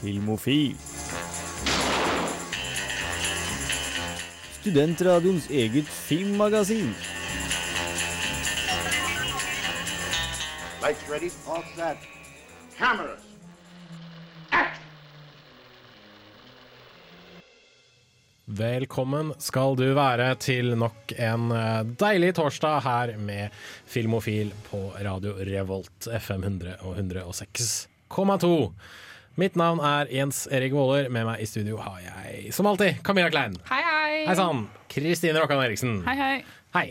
Filmofil. Studentradioens eget filmmagasin. Lights ready? All set. Cameras. Velkommen skal du være til nok en eh, deilig torsdag her med Filmofil på Radio Revolt FM 100 og 106,2. Mitt navn er Jens Erik Våler. Med meg i studio har jeg som alltid Camilla Klein. Hei, hei. Hei sann. Kristine Rokkan Eriksen. Hei, hei. Hei.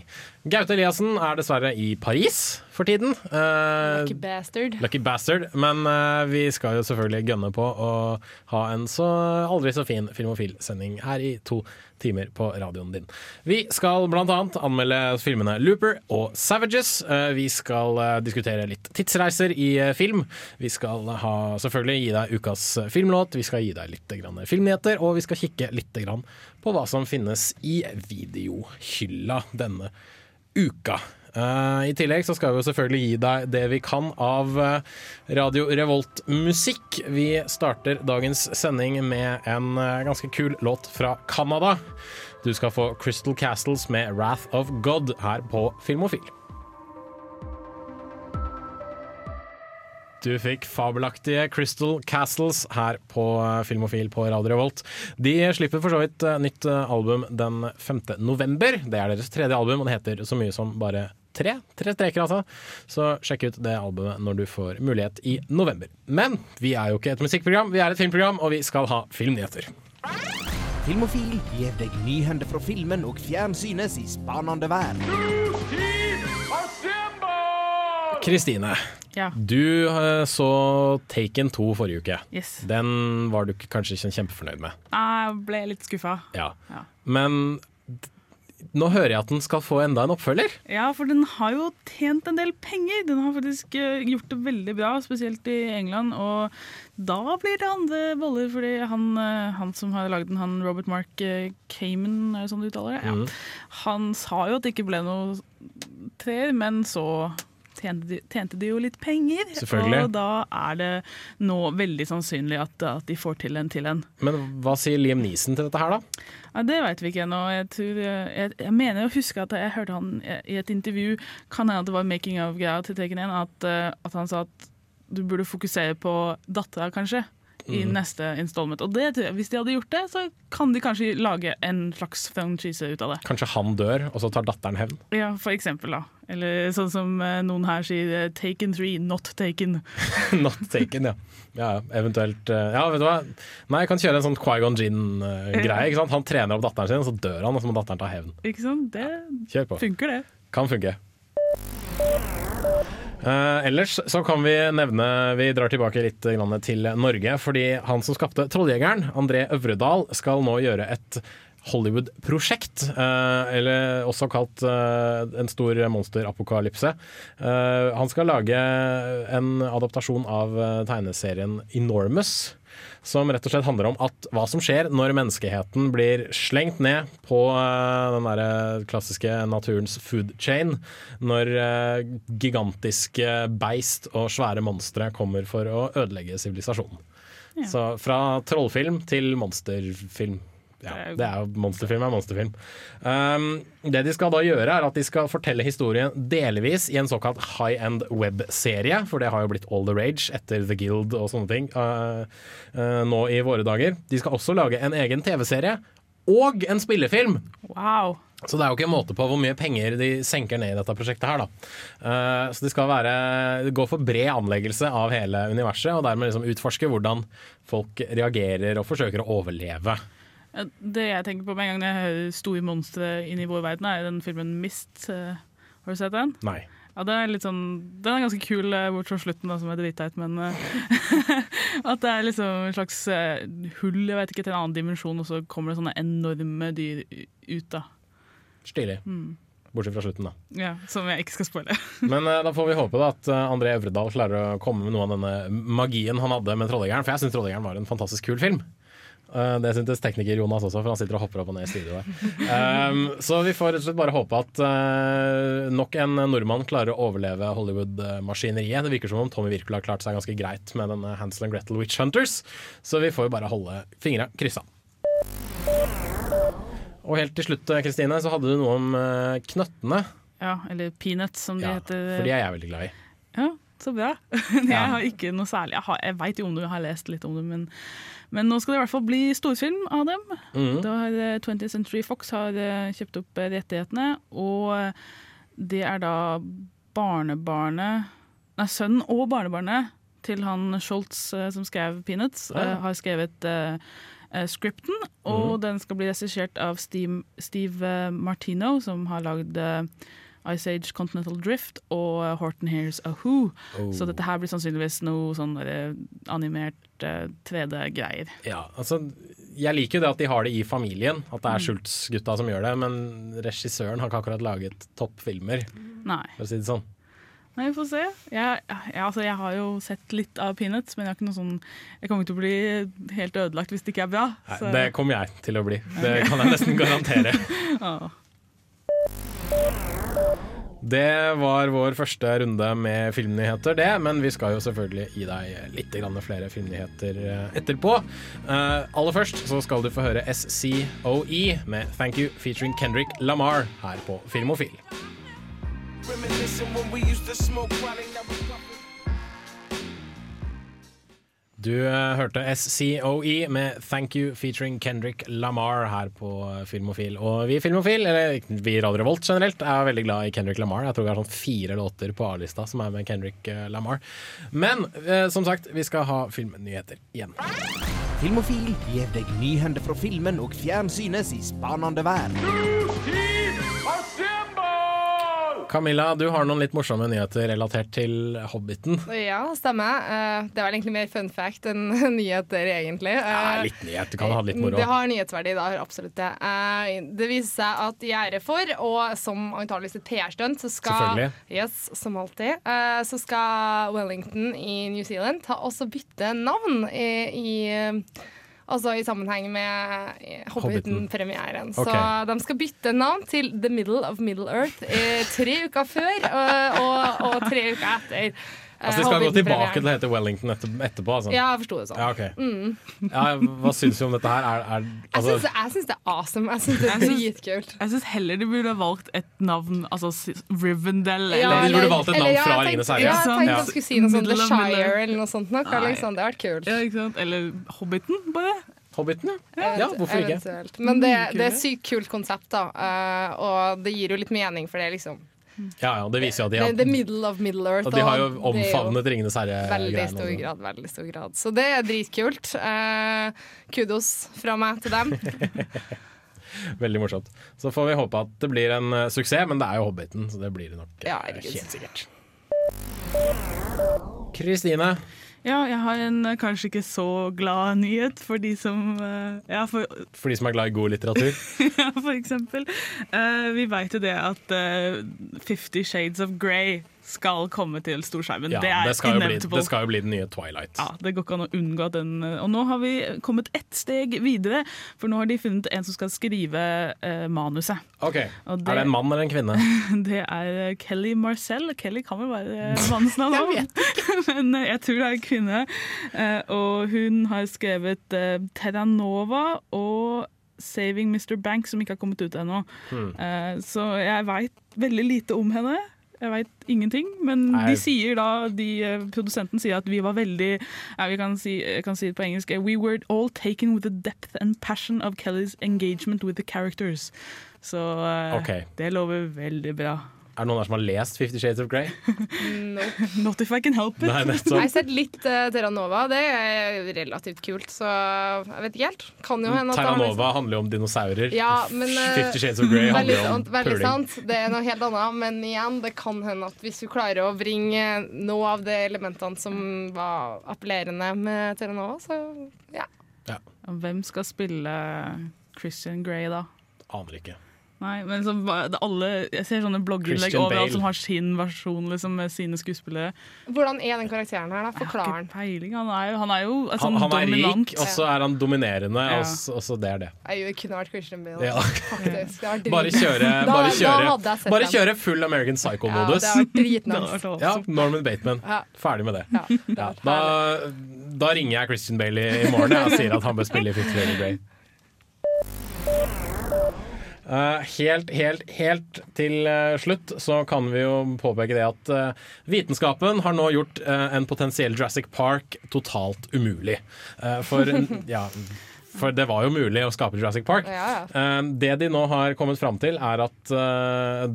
Gaute Eliassen er dessverre i Paris for tiden. Uh, Lucky bastard. Lucky bastard. Men uh, vi skal jo selvfølgelig gønne på å ha en så aldri så fin Filmofil-sending her i to timer på radioen din. Vi skal annet anmelde filmene Looper og Savages. Uh, vi skal diskutere litt tidsreiser i film. Vi skal ha, selvfølgelig gi deg ukas filmlåt, vi skal gi deg litt filmnyheter, og vi skal kikke litt på hva som finnes i videohylla denne uka. Eh, I tillegg så skal vi selvfølgelig gi deg det vi kan av eh, Radio Revolt-musikk. Vi starter dagens sending med en eh, ganske kul låt fra Canada. Du skal få Crystal Castles med 'Wrath of God' her på Filmofil. Du fikk fabelaktige Crystal Castles her på Filmofil på Radio Revolt. De slipper for så vidt eh, nytt eh, album den 5. november. Det er deres tredje album, og det heter så mye som bare tre. Tre streker, altså. Så sjekk ut det albumet når du får mulighet i november. Men vi er jo ikke et musikkprogram, vi er et filmprogram, og vi skal ha filmnyheter. Filmofil gir deg nyhender fra filmen og fjernsynets i spanende verden. Kristine, Ja. du eh, så Taken 2 forrige uke. Yes. Den var du kanskje ikke kjempefornøyd med. Jeg ble litt skuffa. Ja. Ja. Men nå hører jeg at den skal få enda en oppfølger. Ja, for den har jo tjent en del penger. Den har faktisk eh, gjort det veldig bra, spesielt i England. Og da blir det andre boller, fordi han, eh, han som har laget den, han Robert Mark Cayman, er det sånn du uttaler det? Mm. Han sa jo at det ikke ble noe treer, men så tjente de, tjente de jo litt penger. Selvfølgelig. Og da er det nå veldig sannsynlig at, at de får til en til en. Men hva sier Liam Neeson til dette her, da? Ja, Det vet vi ikke ennå. Jeg, jeg, jeg mener å huske at jeg hørte han i et intervju, kan hende at det var 'making of'-greia til Taken 1, at, eh, at han sa at du burde fokusere på dattera, kanskje. I neste installment. Og det, Hvis de hadde gjort det, så kan de kanskje lage en slags franchise ut av det. Kanskje han dør, og så tar datteren hevn? Ja, For eksempel, da. Eller sånn som eh, noen her sier eh, 'Taken 3, not taken'. Not taken, ja. ja. Eventuelt eh, Ja, vet du hva. Nei, jeg kan kjøre en sånn Quaigon Gin-greie. ikke sant? Han trener opp datteren sin, så dør han, og så må datteren ta hevn. Ikke sant? Det ja. funker, det. Kan funke. Uh, ellers så kan vi nevne Vi drar tilbake litt til Norge. Fordi han som skapte Trolljegeren, André Øvredal, skal nå gjøre et Hollywood-prosjekt. eh, eller også kalt eh, en stor monsterapokalypse. Eh, han skal lage en adaptasjon av tegneserien Enormous. Som rett og slett handler om at hva som skjer når menneskeheten blir slengt ned på den der klassiske naturens food chain. Når gigantiske beist og svære monstre kommer for å ødelegge sivilisasjonen. Så fra trollfilm til monsterfilm. Ja, det er jo monsterfilm er monsterfilm. Um, det de skal da gjøre, er at de skal fortelle historien delvis i en såkalt high end web-serie, for det har jo blitt all the rage etter The Guild og sånne ting uh, uh, nå i våre dager. De skal også lage en egen TV-serie og en spillefilm. Wow. Så det er jo ikke en måte på hvor mye penger de senker ned i dette prosjektet her, da. Uh, så det skal være gå for bred anleggelse av hele universet, og dermed liksom utforske hvordan folk reagerer og forsøker å overleve. Det jeg tenker på med en gang jeg hører store monstre inn i vår verden, er den filmen Mist. Eh, Har du sett den? Nei. Ja, det er litt sånn, den er ganske kul, eh, bort fra slutten, da, som er dritteit, men eh, At det er liksom en slags hull jeg vet ikke, til en annen dimensjon, og så kommer det sånne enorme dyr ut. da. Stilig. Bortsett fra slutten, da. Ja, Som jeg ikke skal spoile. Men da får vi håpe da at André Øvredal klarer å komme med noe av denne magien han hadde med Trolljegeren. For jeg syns Trolljegeren var en fantastisk kul film. Eh, det syntes tekniker Jonas også, for han sitter og hopper opp og ned i studio der. Um, så vi får rett og slett bare håpe at uh, nok en nordmann klarer å overleve Hollywood-maskineriet. Det virker som om Tommy Wirkola har klart seg ganske greit med denne Hansel and Gretel Witch Hunters, så vi får jo bare holde fingra kryssa. Og helt til slutt, Kristine, så hadde du noe om eh, knøttene. Ja, eller peanuts, som de Ja, heter. for de er jeg veldig glad i. Ja, så bra. Jeg har ikke noe særlig. Jeg, har, jeg veit jo om du har lest litt om det, men, men nå skal det i hvert fall bli storfilm av dem. Mm. Da har eh, 20th Century Fox har eh, kjøpt opp eh, rettighetene, og eh, det er da barnebarnet Nei, sønnen og barnebarnet til han Scholz eh, som skrev Peanuts, Ja. eh, har skrevet eh, eh, scripten, og den skal bli regissert av Steve, Steve eh, Martino, som har lagd eh, Ice Age Continental Drift og eh, Horton Hears A Who. Oh. Så dette her blir sannsynligvis noe sånn animert uh, 3D-greier. Ja, altså Jeg liker jo det at de har det i familien, at det Mm. er Schultz-gutta som gjør det, men regissøren har ikke akkurat laget toppfilmer, Nei. for å si det sånn. Nei, vi får se. Jeg, jeg, altså, jeg har jo sett litt av Peanuts, men jeg, har ikke noe sånn, jeg kommer ikke til å bli helt ødelagt hvis det ikke er bra. Nei, så- Det kommer jeg til å bli. Det kan jeg nesten garantere. Åh. Det var vår første runde med filmnyheter, det. Men vi skal jo selvfølgelig gi deg litt flere filmnyheter eh, etterpå. Eh, aller først så skal du få høre SCOE med Thank You featuring Kendrick Lamar her på Filmofil. Reminiscing when we used to smoke while Du eh, hørte SCOE med Thank You featuring Kendrick Lamar her på eh, Filmofil. Og vi i Filmofil, eller vi i Radio Revolt generelt, er veldig glad i Kendrick Lamar. Jeg tror vi har sånn fire låter på A-lista som er med Kendrick eh, Lamar. Men som sagt, vi skal ha filmnyheter igjen. Filmofil gir deg nyhender fra filmen og fjernsynets i spanende vær. Camilla, du har noen litt morsomme nyheter relatert til Hobbiten. Ja, stemmer. Det Det var egentlig mer fun fact enn nyheter, egentlig. Ja, Eh, litt nyhet, du kan ha litt moro. Det har nyhetsverdi, da. absolutt det. Eh, Det viser seg at ære for, og som antakeligvis et PR-stunt, så skal Yes, som alltid. eh, Så skal Wellington i New Zealand ta også bytte navn i, i eh, Altså i sammenheng med Hobbiten. Hobbiten-premieren. Okay. Så de skal bytte navn til The Middle of Middle Earth eh, tre uker før og, og, og tre uker etter. Altså, de skal gå tilbake til å hete Wellington etter, etterpå, altså. Ja, jeg forsto det sånn. Ja, ok. Ja, hva syns du om dette her? Er, er, altså, jeg syns det er awesome. Jeg syns det er dritkult. Jeg syns heller de burde ha valgt et navn, altså Rivendell Ja, eller de burde valgt et navn eller- fra Ringenes herre. Ja, jeg tenkte jeg skulle si noe sånt The Shire eller noe sånt. Nok. Liksom. Det hadde vært kult. ja, ikke sant? Eller Hobbiten, bare. Hobbiten, ja. ja. Hvorfor ikke? Men det, Mm, det er et sykt kult konsept, da. eh, og det gir jo litt mening for det, liksom. Ja, ja, det viser jo at de har, the middle of Middle Earth. og de har jo omfavnet Ringenes Veldig herre-greiene. stor også. grad, veldig stor grad. Så det er dritkult. Eh, kudos fra meg til dem. Veldig morsomt. Så får vi håpe at det blir en uh, suksess, men det er jo Hobbiten, så det blir det nok eh, Ja, helt sikkert. Kristine, Ja, jeg har en eh, kanskje ikke så glad nyhet for de som eh, Ja, for, for de som er glad i god litteratur. ja, for eksempel. Uh, vi veit jo det at uh, Fifty Shades of Grey skal komme til storskjermen. Ja, det er det, skal jo bli, det skal jo bli den nye Twilight. Ja, Det går ikke an å unngå den eh, Og nå har vi kommet ett steg videre, for nå har de funnet en som skal skrive eh, manuset. Ok, det- Er det en mann eller en kvinne? Det er eh, Kelly Marcel. Kelly kan vel være mannens navn òg, men eh, jeg tror det er en kvinne. Eh, Og hun har skrevet eh, Terranova og Saving Mr. Bank, som ikke har kommet ut ennå. Hmm. Eh, Så jeg veit veldig lite om henne. Jeg veit ingenting, men Nei. de sier da, de, eh, produsenten sier at vi var veldig ja, Vi kan si, jeg kan si det på engelsk. We were all taken with the depth and passion of Kellys engagement with the characters. Så okay. Det lover veldig bra. Er det noen her som har lest Fifty Shades of Grey? Nope. Not if I can help it. Nei, Jeg har sett litt uh, Terranova. Det er relativt kult, så jeg vet ikke helt. Kan jo hende at Terra har handler jo om dinosaurer. Ja, men uh, Fifty Shades of Grey handler jo om sant, veldig puling. sant. Det er noe helt annet. Men igjen, det kan hende at hvis du klarer å bringe noe av de elementene som var appellerende med Terranova, så så ja. Hvem skal spille Christian Grey, da? Aner ikke. Nei, men liksom, alle, jeg ser sånne blogginnlegg overalt som har sin versjon liksom, med sine skuespillere. Hvordan er den karakteren her, da? Forklar den. peiling. Han er jo, han er jo altså, Han, sånn han er dominant. rik, og så er han dominerende, Ja. og, så, og så det er det. Jeg kunne vært Christian Bale. Ja. Faktisk. Det Bare kjøre, Da- bare da kjøre, hadde jeg bare kjøre full American Psycho-modus. Ja, Ja. Norman Bateman. Ja. Ferdig med det. Ja, det da, da ringer jeg Christian Bale i, morgen jeg, og sier at han bør spille i Fifty Shades Grey. Eh, helt, helt, helt til eh, slutt så kan vi jo påpeke det at eh, vitenskapen har nå gjort en potensiell Jurassic Park totalt umulig. For, ja, for det var jo mulig å skape Jurassic Park. Ja, ja. Det de nå har kommet fram til, er at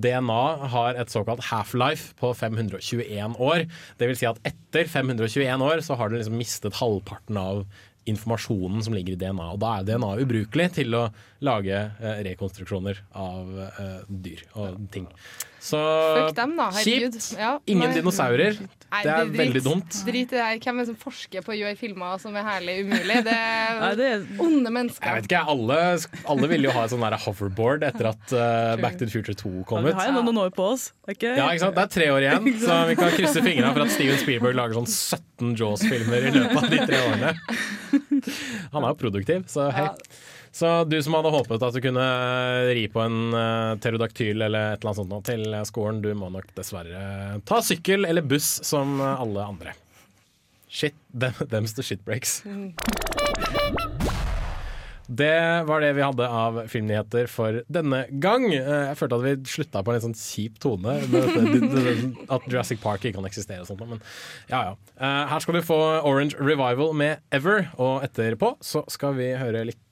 DNA har et såkalt half-life på 521 år. Det vil si at etter 521 år så har det liksom mistet halvparten av informasjonen som ligger i DNA. Og da er DNA ubrukelig til å lage eh, rekonstruksjoner av eh, dyr og ting. Så Fuck dem, da. Herregud. kjipt. Ja, Ingen nei. dinosaurer. Nei, Det er drit- veldig dumt. Drit i det her. Hvem er det som forsker på å gjøre filmer som er herlig umulig? Det er Nei, det er, onde Jeg mennesker. vet ikke, alle, alle ville jo ha et sånn der hoverboard etter at eh, Back to the Future 2 kom vi ut. har jo noen år på oss. er Ikke? Ja, ikke sant? Det er tre år igjen, så vi kan krysse fingrene for at Steven Spielberg lager sånn 17 Jaws-filmer i løpet av de tre årene. Han er jo produktiv, så hei. Ja. Så du som hadde håpet at du kunne ri på en uh, pterodaktyl eller et eller annet sånt til skolen, du må nok dessverre ta sykkel eller buss som alle andre. Shit, them, them's the shit breaks. Det var det vi hadde av filmnyheter for denne gang. Eh, Jeg følte at vi slutta på en litt sånn kjip tone. At Jurassic Park ikke kan eksistere og sånt. Men ja, ja. Eh, Her skal du få Orange Revival med Ever, og etterpå så skal vi høre litt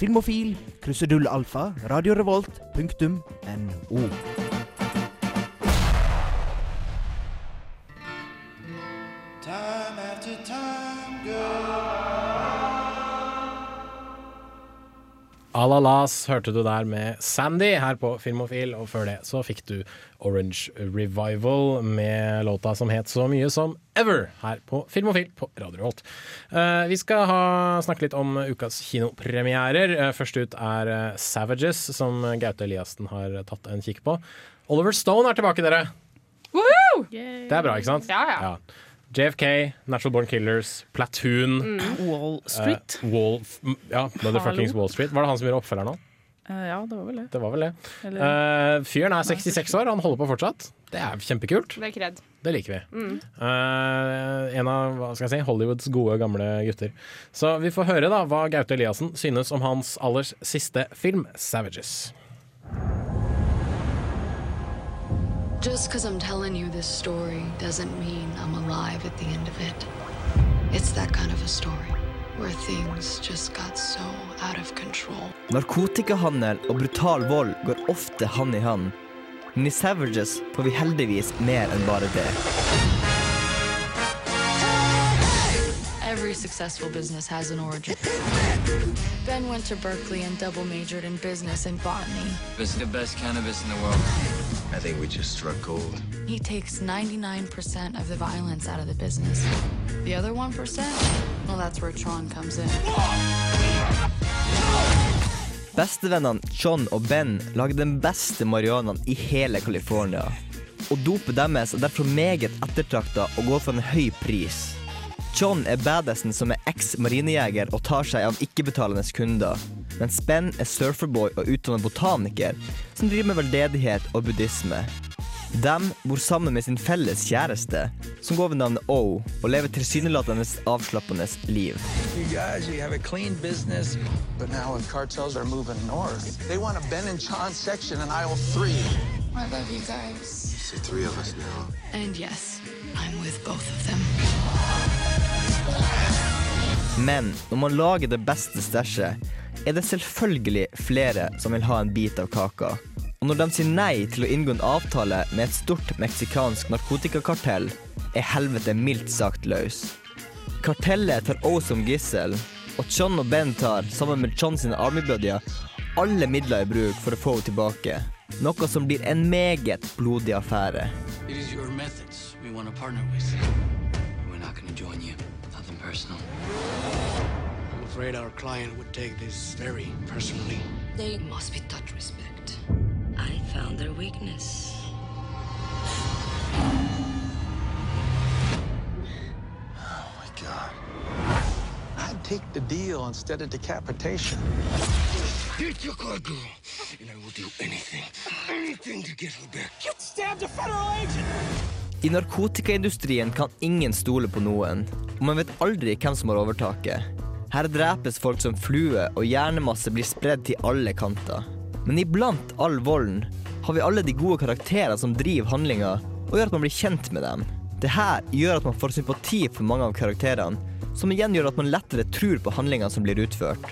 Filmofil, krusedullalfa, radiorevolt.no. Time Alalas hørte du der med Sandy her på Filmofil, og før det så fikk du Orange Revival med låta som het så mye som Ever her på Filmofil på Radio Holt. Eh, vi skal ha, snakke litt om ukas kinopremierer. Eh, først ut er eh, Savages, som Gaute Eliassen har tatt en kikk på. Oliver Stone er tilbake, dere. Det er bra, ikke sant? Ja, ja. JFK, Natural Born Killers, Platoon, Wall Street. Uh, Wall, ja, Motherfuckings Wall Street. Var det han som gjorde oppfølgeren nå? Uh, ja, det var vel det. Det var vel det. Eller, Uh, fyren er 66 år, han holder på fortsatt. Det er kjempekult. Det er. Det liker vi. Eh, en av hva skal jeg si, Hollywoods gode, gamle gutter. Så vi får høre da hva Gaute Eliassen synes om hans aller siste film, 'Savages'. Just because I'm telling you this story doesn't mean I'm alive at the end of it. It's that kind of a story where things just got so. Narkotikahandel og brutal vold går ofte hand i hand. Men i Savages får vi heldigvis mer enn bare det. Every successful business has an origin. Ben went to Berkeley and double majored in business and botany. This is the best cannabis in the world. I think we just struck gold. He takes 99% of the violence out of the business. The other 1%? Well, that's where Tron comes in. Bestevennene John og Ben lager den beste marihuanaen i hele California. Og dopet deres er derfor meget ettertrakta og går for en høy pris. John er badassen som er eks-marinejeger og tar seg av ikke-betalende kunder. Mens Ben er surferboy og utdannet botaniker som driver med veldedighet og buddhisme. De bor sammen med sin felles kjæreste, som går ved navnet O, og lever tilsynelatende avslappende liv. You guys, you have a clean business. But now if cartels are moving north, they want a Ben and John section in aisle three. I love you guys. See three of us now. And yes, I'm with both of them. Men når man lager det beste stæsjet, er det selvfølgelig flere som vil ha en bit av kaka. Og når de sier nei til å inngå en avtale med et stort meksikansk narkotikakartell, er helvete mildt sagt løs. Kartellet tar O som gissel, og John og Ben tar, sammen med John sine armybuddier, alle midler i bruk for å få henne tilbake. Noe som blir en meget blodig affære. It is your methods we want to partner with. Personal. I'm afraid our client would take this very personally. They must be taught respect. I found their weakness. Oh my God. I'd take the deal instead of decapitation. Get your car, girl, and I will do anything, anything to get her back. You stabbed a federal agent! I narkotikaindustrien kan ingen stole på noen, og man vet aldri hvem som har overtaket. Her drepes folk som flue, og hjernemasse blir spredd til alle kanter. Men iblant all volden har vi alle de gode karakterer som driver handlinga, og gjør at man blir kjent med dem. Det her gjør at man får sympati for mange av karakterene, som igjen gjør at man lettere tror på handlingene som blir utført.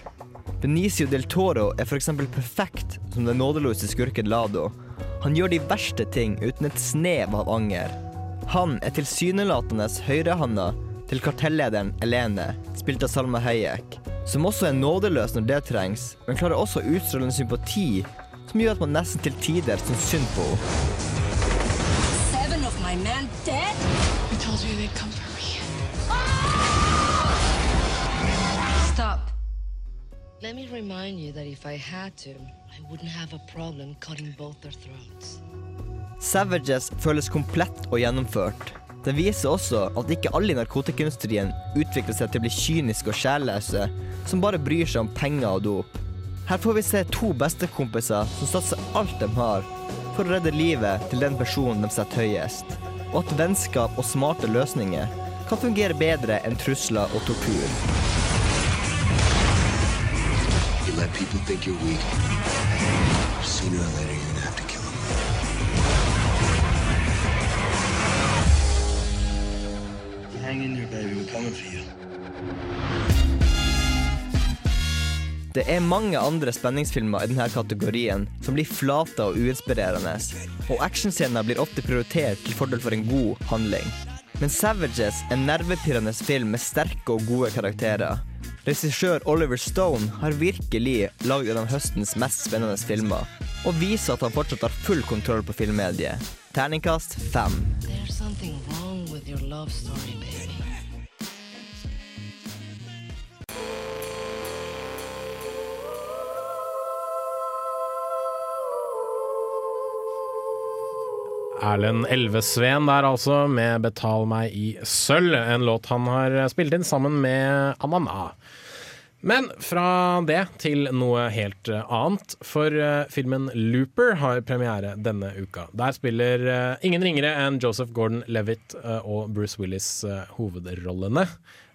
Benicio del Toro er f.eks. perfekt som den nådeløse skurken Lado. Han gjør de verste ting uten et snev av anger. Han er tilsynelatende høyrehanda til kartellederen Elene, spilt av Salma Hayek, som også er nådeløs når det trengs, men klarer også å utstråle en sympati som gjør at man nesten til tider syns synd på henne. Seven of my men dead? I told you they'd come for me. Stop. Let me remind you that if I had to, I wouldn't have a problem cutting both their throats. Savages føles komplett og gjennomført. Den viser også at ikke alle i narkotikaindustrien utvikler seg til å bli kyniske og sjelløse, som bare bryr seg om penger og dop. Her får vi se to bestekompiser som satser alt de har for å redde livet til den personen de setter høyest, og at vennskap og smarte løsninger kan fungere bedre enn trusler og tortur. You let people think you're weak. Sooner or later, Hang in there, baby. We're coming for you. Det er mange andre spenningsfilmer i denne kategorien som blir flate og uinspirerende, og actionscener blir ofte prioritert til fordel for en god handling. Men Savages er en nervepirrende film med sterke og gode karakterer. Regissør Oliver Stone har virkelig lagd en av høstens mest spennende filmer, og viser at han fortsatt har full kontroll på filmmediet. Terningkast fem. There's something wrong with your love story, Erlend Elvesveen der altså, med 'Betal meg i sølv', en låt han har spilt inn sammen med Amana. Men fra det til noe helt eh, annet, for eh, filmen 'Looper' har premiere denne uka. Der spiller eh, ingen ringere enn Joseph Gordon-Levitt og Bruce Willis hovedrollene.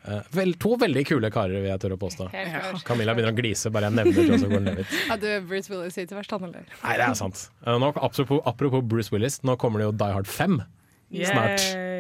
Eh, vel, to veldig kule karer, vil jeg tørre å påstå. Camilla begynner å glise bare jeg nevner Joseph Gordon-Levitt. Hadde du, Bruce Willis til verst, han eller? Nei, det er sant. Eh, Nå, apropos, apropos Bruce Willis, nå kommer det jo Die Hard 5 snart. Smoke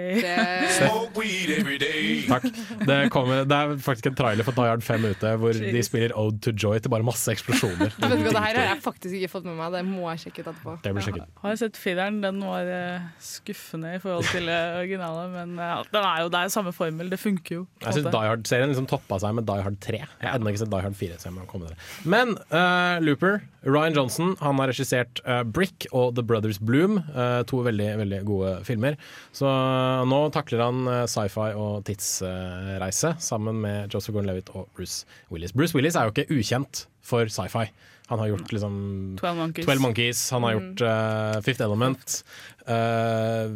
weed. Takk. Det, kommer, det er faktisk en trailer for Die Hard 5 ute hvor de spiller Ode to Joy til bare masse eksplosjoner. Vet du hva, Det her har jeg faktisk ikke fått med meg. Det må jeg sjekke ut etterpå. Det blir sjekket. Har jeg sett fireren. Den var eh, skuffende i forhold til originalen. Men eh, den er jo, det er jo samme formel. Det funker jo. Jeg syns. Die Hard-serien liksom toppa seg med Die Hard 3. Jeg har ennå ikke sett Die Hard 4. Så jeg må komme til det. Men uh, Looper, Ryan Johnson, han har regissert uh, Brick og The Brothers Bloom. Uh, to veldig veldig gode filmer. Så eh, nå takler han eh, sci-fi og tidsreise sammen med Joseph Gordon-Levitt og Bruce Willis. Bruce Willis er jo ikke ukjent for sci-fi. Han har gjort liksom 12 Monkeys. 12 Monkeys, han har gjort uh, Fifth Element. Uh,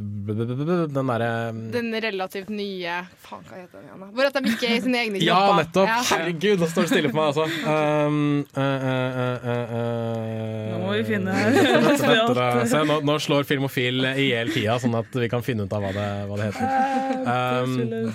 den derre Den relativt nye Faen, hva heter den igjen? Hvor at de ikke er i sine egne Ja, nettopp! Ja. Herregud, nå står det stille på meg, altså. Um, uh, eh, eh, eh, eh, Nå må vi finne. Se, nå, nå slår Filmofil i hjel tida, sånn at vi kan finne ut av hva det, hva det heter. Um,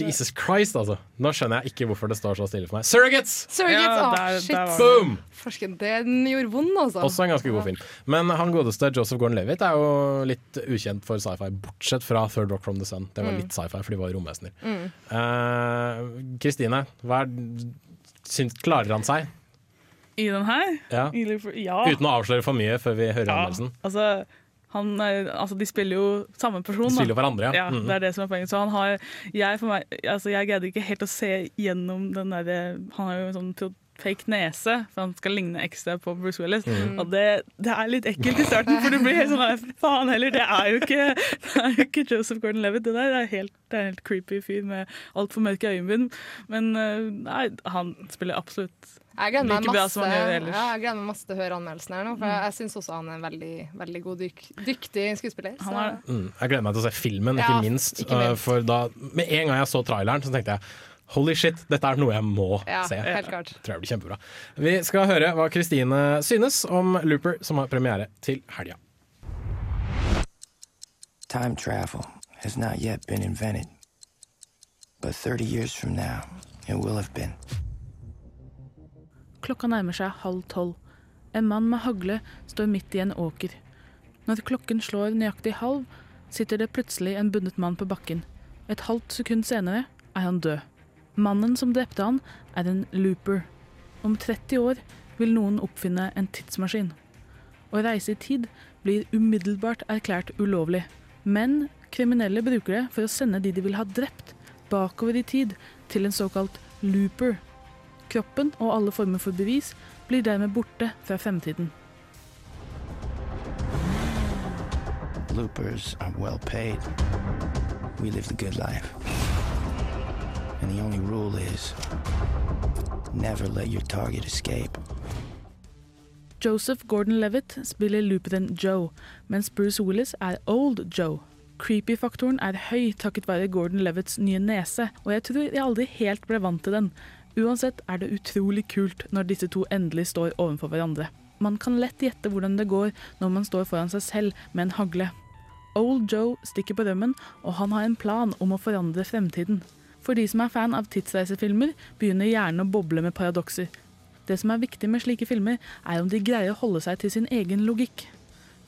Jesus Christ, altså. Nå skjønner jeg ikke hvorfor det står så stille for meg. Surrogates! Surrogates, Ja, ah, shit. der Boom! Forsken, den gjorde vond, altså. Også en ganske god film. Men han godeste Joseph Gordon-Levitt er jo litt ukjent for sci-fi, bortsett fra Third Rock from the Sun. Det var Mm. litt sci-fi, for de var romvesener. Mm. Eh, Kristine, er, syns, klarer han seg? I den her? Ja. Ja. Uten å avsløre for mye før vi hører ja. anmeldelsen. Altså, han er, altså, de spiller jo samme person. De spiller jo hverandre, ja. Ja, Det er det som er poenget. Så han har Jeg, for meg, altså, jeg greide ikke helt å se gjennom den derre Han har jo en sånn fake nese, for han skal ligne ekstra på Bruce Willis. Mm. Og det, det er litt ekkelt i starten, for det blir helt sånn Faen heller, det er jo ikke, det er jo ikke Joseph Gordon-Levitt. Det der er helt, det er en helt creepy fyr med altfor mørke øyenbryn. Men eh, nei, han spiller absolutt Jeg gleder meg like masse, ja, jeg gleder meg masse til å høre anmeldelsen her nå, for jeg, jeg syns også han er en veldig, veldig god, dyk, dyktig skuespiller. Han er Mm, jeg gleder meg til å se filmen, Ja, ikke minst. ikke minst. Uh, For da, med en gang jeg så traileren, så tenkte jeg holy shit, dette er noe jeg må Ja, se. helt klart. Tror jeg blir kjempebra. Vi skal høre hva Kristine synes om Looper, som har premiere til helga. Time travel has not yet been invented. But 30 years from now, it will have been. Klokka nærmer seg halv tolv. En mann med hagle står midt i en åker. Når klokken slår nøyaktig halv, sitter det plutselig en bundet mann på bakken. Et halvt sekund senere er han død. Mannen som drepte han, er en looper. Om 30 år vil noen oppfinne en tidsmaskin. Å reise i tid blir umiddelbart erklært ulovlig, men kriminelle bruker det for å sende de de vil ha drept, bakover i tid til en såkalt looper. Kroppen og alle former for bevis blir dermed borte fra fremtiden. Loopers are well paid. We live the good life. And the only rule is never let your target escape. Joseph Gordon-Levitt spiller looperen Joe, mens Bruce Willis er Old Joe. Creepy-faktoren er høy takket være Gordon-Levitts nye nese, og jeg tror jeg aldri helt ble vant til den. Uansett er det utrolig kult når disse to endelig står overfor hverandre. Man kan lett gjette hvordan det går når man står foran seg selv med en hagle. Old Joe stikker på rømmen, og han har en plan om å forandre fremtiden. For de som er fan av tidsreisefilmer, begynner hjernen å boble med paradokser. Det som er viktig med slike filmer, er om de greier å holde seg til sin egen logikk.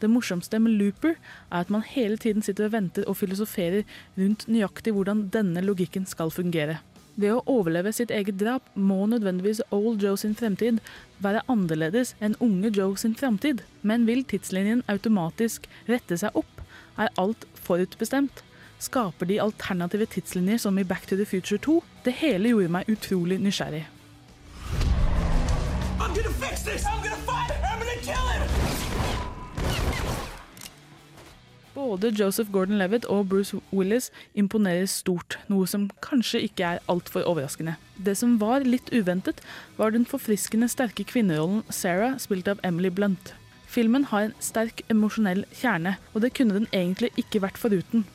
Det morsomste med Looper er at man hele tiden sitter og venter og filosoferer rundt nøyaktig hvordan denne logikken skal fungere. Ved å overleve sitt eget drap må nødvendigvis Old Joe sin fremtid være annerledes enn unge Joe sin fremtid. Men vil tidslinjen automatisk rette seg opp? Er alt forutbestemt? Skaper de alternative tidslinjer som i Back to the Future 2? Det hele gjorde meg utrolig nysgjerrig. Både Joseph Gordon-Levitt og Bruce Willis imponerer stort, noe som kanskje ikke er altfor overraskende. Det som var litt uventet, var den forfriskende sterke kvinnerollen Sarah, spilt av Emily Blunt. Filmen har en sterk emosjonell kjerne, og det kunne den egentlig ikke vært foruten.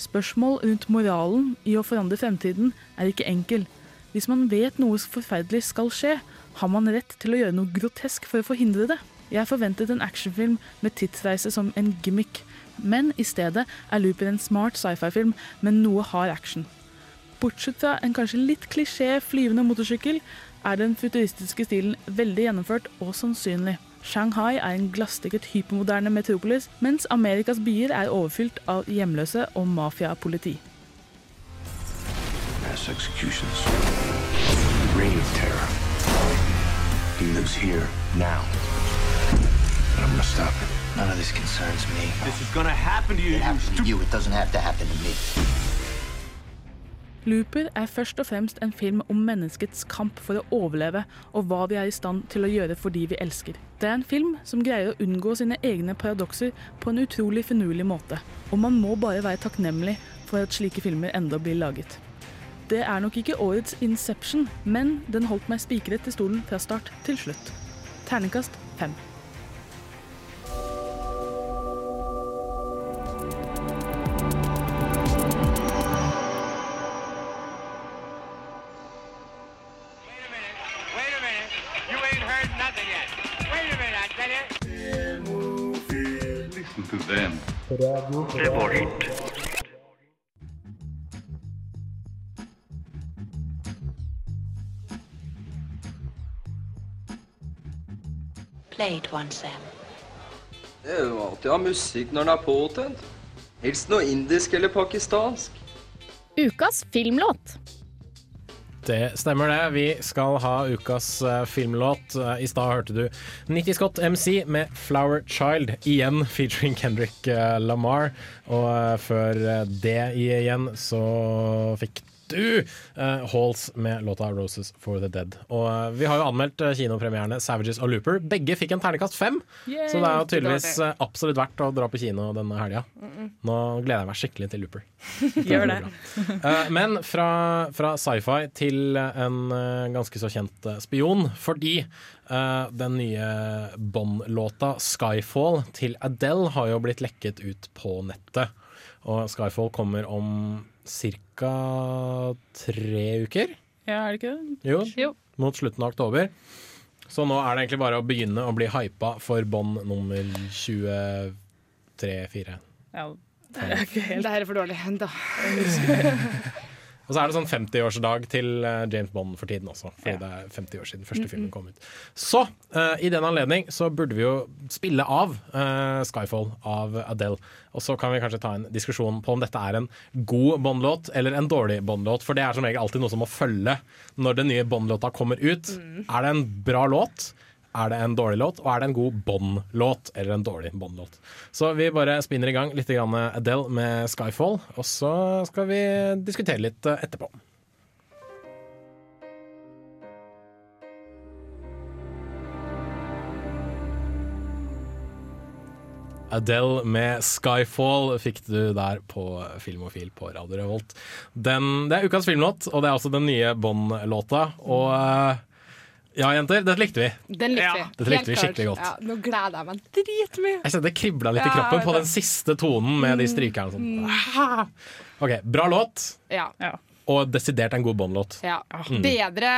Spørsmål rundt moralen i å forandre fremtiden er ikke enkel. Hvis man vet noe forferdelig skal skje, har man rett til å gjøre noe grotesk for å forhindre det. Jeg forventet en actionfilm med tidsreise som en gimmick, men i stedet er Looper en smart sci-fi-film med noe hard action. Bortsett fra en kanskje litt klisjé flyvende motorsykkel, er den futuristiske stilen veldig gjennomført og sannsynlig. Shanghai er en glassdekket hypermoderne metropolis, mens Amerikas byer er overfylt av hjemløse og mafiapoliti. None of this concerns me. This is gonna happen to you. It happened to you. It doesn't have to happen to me. Looper er først og fremst en film om menneskets kamp for å overleve, og hva vi er i stand til å gjøre for de vi elsker. Det er en film som greier å unngå sine egne paradokser på en utrolig finurlig måte. Og man må bare være takknemlig for at slike filmer enda blir laget. Det er nok ikke årets Inception, men den holdt meg spikret til stolen fra start til slutt. Terningkast fem. To them. Play it once, Sam. Det er jo alltid å ha musikk når den er påtent. Helst noe indisk eller pakistansk. Ukas filmlåt. Det stemmer det. Vi skal ha ukas eh, filmlåt. Eh, I stad hørte du Nitty Scott MC med 'Flower Child', igjen featuring Kendrick eh, Lamar. Og før det igjen så fikk du eh, Halls med låta 'Roses for the Dead'. Og eh, vi har jo anmeldt eh, kinopremierene 'Savages' og 'Looper'. Begge fikk en ternekast fem, Yay! så det er jo tydeligvis absolutt verdt å dra på kino denne helga. Nå gleder jeg meg skikkelig til 'Looper'. Gjør det. Men fra, fra sci-fi til en ganske så kjent spion, fordi den nye Bond-låta 'Skyfall' til Adele har jo blitt lekket ut på nettet. Og 'Skyfall' kommer om ca. tre uker. Ja, er det ikke det? Jo, mot slutten av oktober. Så nå er det egentlig bare å begynne å bli hypa for Bond nummer 23-4. Ja, det er ikke helt Det her er for dårlig. Da. Og så er det sånn 50-årsdag til eh, James Bond for tiden også, fordi det er 50 år siden første filmen kom ut. Så uh, i den anledning så burde vi jo spille av uh, Skyfall av Adele. Og så kan vi kanskje ta en diskusjon på om dette er en god Bond-låt eller en dårlig Bond-låt, for det er som regel alltid noe som må følge når den nye Bond-låta kommer ut. Mm. Er det en bra låt? Er det en dårlig låt, og er det en god Bond-låt eller en dårlig Bond-låt? Så vi bare spinner i gang litt Adele med 'Skyfall', og så skal vi diskutere litt eh, etterpå. Adele med 'Skyfall' fikk du der på Filmofil på Radio Revolt. Den, det er ukas filmlåt, og det er også den nye Bond-låta. Og eh, ja, jenter, dette likte vi. Den likte vi. Dette likte vi skikkelig godt. Ja, nå gleder jeg meg dritmye. Jeg kjente det kribla litt i kroppen på den siste tonen med de strykerne. Sånn. Mm. OK, bra låt, Ja. og desidert en god Bond-låt. Ja. Mm. Bedre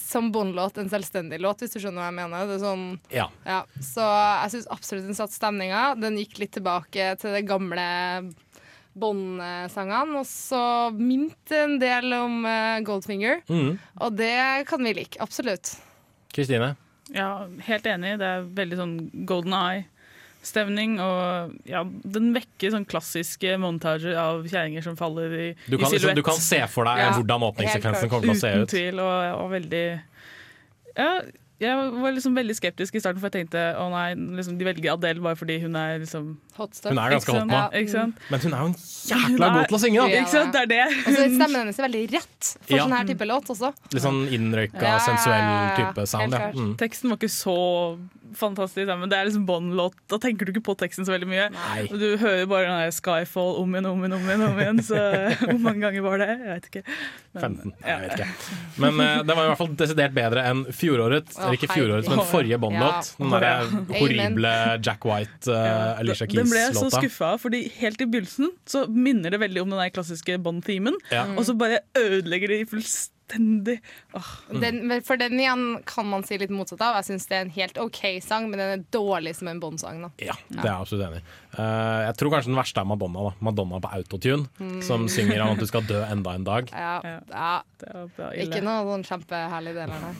som Bond-låt enn selvstendig låt, hvis du skjønner hva jeg mener. Det er sånn, Ja. ja. Så jeg syns absolutt den satt stemninga. Den gikk litt tilbake til de gamle Bond-sangene, og så minte en del om eh, Goldfinger. Mm. Og det kan vi like. Absolutt. Kristine? Ja, helt enig. Det er veldig sånn golden eye-stemning. Og ja, den vekker sånn klassiske montager av kjerringer som faller i, Du kan, i liksom, silhuett. du kan se for deg Ja, hvordan åpningssekvensen kommer til å se ut. Uten tvil, og, og veldig Ja, jeg var liksom veldig skeptisk i starten, for jeg tenkte å nei, liksom, de velger Adele bare fordi hun er liksom Hot stuff. Hun er ganske hot nå. Ja. Men hun er jo en jækla er- god til å synge, da! Ikke sant, det er det. Altså, stemmen hennes er veldig rett for Ja. sånn her type låt også. Litt sånn innrøyka, Ja, sensuell type sound. Ja. Mm. Teksten var ikke så fantastisk, men det er liksom Bond-låt. Da tenker du ikke på teksten så veldig mye. Nei. Du hører bare den der Skyfall om igjen, om igjen, om igjen. om igjen Så hvor mange ganger var det? Jeg vet ikke. Men, 15. Jeg vet ikke. Men uh, det var i hvert fall desidert bedre enn fjorårets, eller ikke fjorårets, men forrige Bond-låt. Den der horrible Jack White, uh, Alicia Den ble jeg så Keys-låta. skuffa av, fordi helt i begynnelsen så minner det veldig om den der klassiske Bond-themen, Ja. og så bare ødelegger de fullstendig. Åh. Den, for den igjen kan man si litt motsatt av. Jeg syns det er en helt OK sang, men den er dårlig som en Bond-sang. Ja, det er jeg absolutt enig i. Uh, jeg tror kanskje den verste er Madonna. da Madonna på autotune, Mm. som synger om at du skal dø enda en dag. Ja, ja. bra ille. Ikke noe sånn kjempeherlig del av det.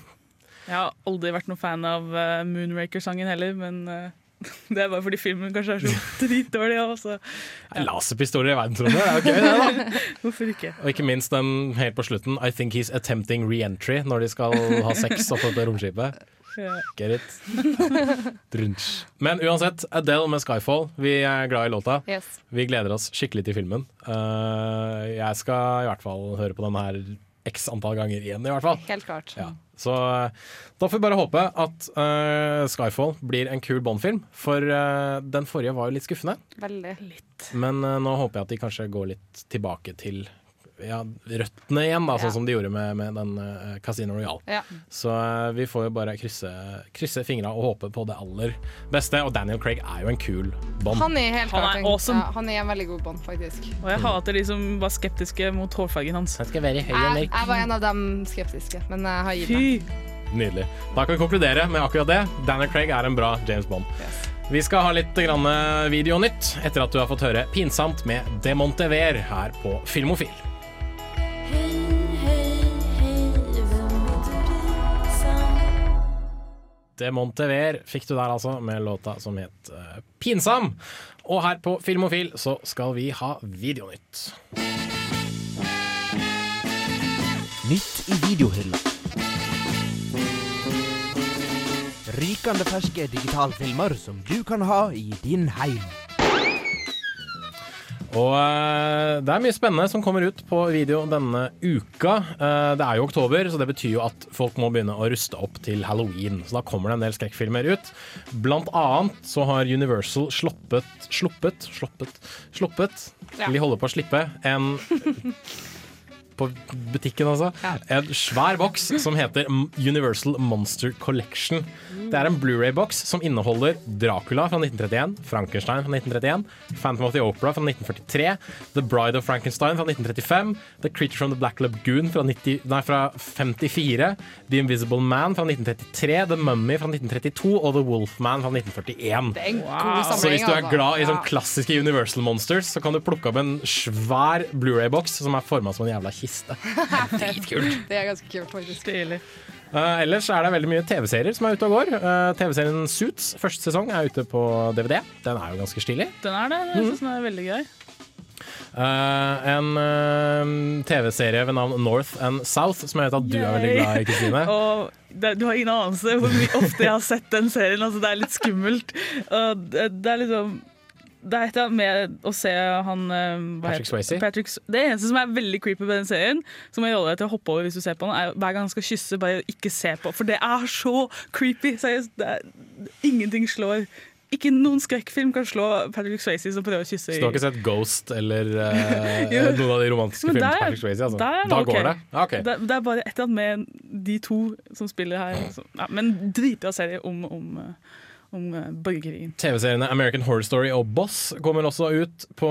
Jeg har aldri vært noen fan av eh, Moonraker-sangen heller, men eh, det er bare fordi filmen kanskje er så dritdårlig. Ja. Laserpistoler i verdensrommet, det er jo gøy det, da! Hvorfor ikke? Og ikke minst den helt på slutten. I think he's attempting re-entry når de skal ha sex oppå dette romskipet. Ja. Get it? Drunch. Men uansett, Adele med 'Skyfall'. Vi er glad i låta. Yes. Vi gleder oss skikkelig til filmen. Eh, jeg skal i hvert fall høre på den her x antall ganger igjen, i hvert fall. Helt klart. Ja. Så eh, da får vi bare håpe at uh, 'Skyfall' blir en kul Bond-film. For uh, den forrige var jo litt skuffende. Veldig. Men uh, nå håper jeg at de kanskje går litt tilbake til ja, røttene igjen, da, sånn som de gjorde med, med den uh, Casino Royale. Ja. Så uh, vi får jo bare krysse, krysse fingra og håpe på det aller beste. Og Daniel Craig er jo en kul Bond. Han er helt Han klart er en- awesome. Ja, han er en veldig god Bond, faktisk. Og jeg hater de som var skeptiske mot hårfargen hans. skal være Jeg, jeg var en av dem skeptiske, men jeg har gitt meg. Nydelig. Da kan vi konkludere med akkurat det. Daniel Craig er en bra James Bond. Vi skal ha litt grann videonytt etter at du har fått høre 'Pinsamt' med Demontever her på Filmofil. Demontever fikk du der altså, med låta som het uh, 'Pinsam'. Og her på Filmofil så skal vi ha videonytt. Nytt i videohylla. Rykende ferske digitalfilmer som du kan ha i din heim. Og eh, det er mye spennende som kommer ut på video denne uka. Eh, det er jo oktober, så det betyr jo at folk må begynne å ruste opp til halloween. Så da kommer det en del skrekkfilmer ut. Blant annet så har Universal sluppet Sluppet? Sluppet? Sluppet? Ja. De holder på å slippe en på butikken, altså. En svær boks som heter Universal Monster Collection. Det er en Blu-ray-boks som inneholder Dracula fra 1931, Frankenstein fra 1931, Phantom of the Opera fra 1943, The Bride of Frankenstein fra 1935, The Creature from the Black Lagoon fra, 90, nei, fra 54, The Invisible Man fra 1933, The Mummy fra 1932 og The Wolfman fra 1941. Det er en god samling. Så hvis du er altså. glad i sånn klassiske Universal Monsters, så kan du plukke opp en svær Blu-ray-boks som er forma som en jævla kiste. Dritkult. Det er ganske kult, faktisk. Eh, ellers er det veldig mye TV-serier som er ute og går. Uh, TV-serien Suits, første sesong, er ute på DVD. Den er jo ganske stilig. Den er det. Jeg synes den er veldig gøy. Uh, en eh, TV-serie ved navn North and South, som jeg vet at du er veldig glad i, Kristine. Og det, du har ingen anelse hvor mye ofte jeg har sett den serien. Altså, det er litt skummelt. Og det, det er liksom det er et eller annet med å se han eh, Patrick Swayze? Det eneste som er veldig creepy med den serien, som jeg råder deg til å hoppe over hvis du ser på den, er hver gang han skal kysse, bare ikke se på. For det er så creepy. Seriøst. Det er, ingenting slår Ikke noen skrekkfilm kan slå Patrick Swayze som prøver å kysse. Så du har ikke sett Ghost eller uh, noen av de romantiske filmene til Patrick Swayze? Altså. der er da okay. går det? Okay. Det, det er bare et eller annet med de to som spiller her. Så, ja, men dritbra serie om, om, eh, om eh, borgerkrigen. TV-seriene American Horror Story og Boss kommer også ut på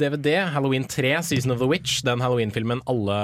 DVD. Halloween 3, Season of the Witch. Den Halloween-filmen alle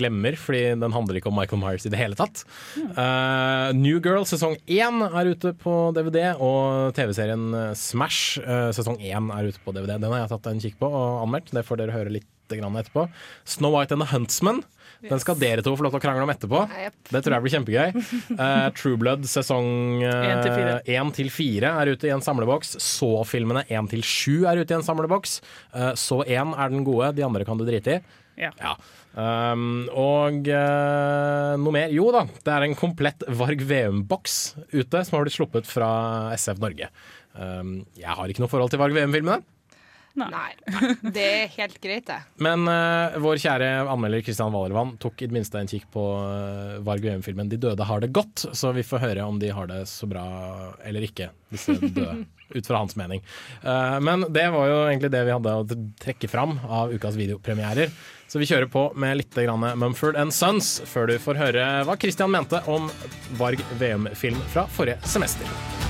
glemmer, fordi den handler ikke om Michael Myers i det hele tatt. Eh, New Girl sesong 1 er ute på DVD, og TV-serien eh, Smash uh, sesong 1 er ute på DVD. Den har jeg tatt en kikk på og anmeldt. Det får dere høre litt etterpå. Snow White and the Huntsman. Den skal dere to få lov til å krangle om etterpå. Det tror jeg blir kjempegøy. Uh, True Blood sesong én til fire. 1 til 4 er ute i en samleboks. Så-filmene 1 til 7 er ute i en samleboks. Uh, Så 1 er den gode, de andre kan du drite i. Ja. Um, og uh, noe mer? Jo da, det er en komplett Varg Veum-boks ute som har blitt sluppet fra SF Norge. Um, jeg har ikke noe forhold til Varg Veum-filmene. Nei. Det er helt greit, det. Men uh, vår kjære anmelder Kristian Valervann tok i det minste en kikk på uh, Varg Veum-filmen 'De døde har det godt', så vi får høre om de har det så bra eller ikke, disse døde. ut fra hans mening. Uh, men det var jo egentlig det vi hadde å trekke fram av ukas videopremierer. Så vi kjører på med litt grann Mumford and Sons før du får høre hva Kristian mente om Varg VM-film fra forrige semester.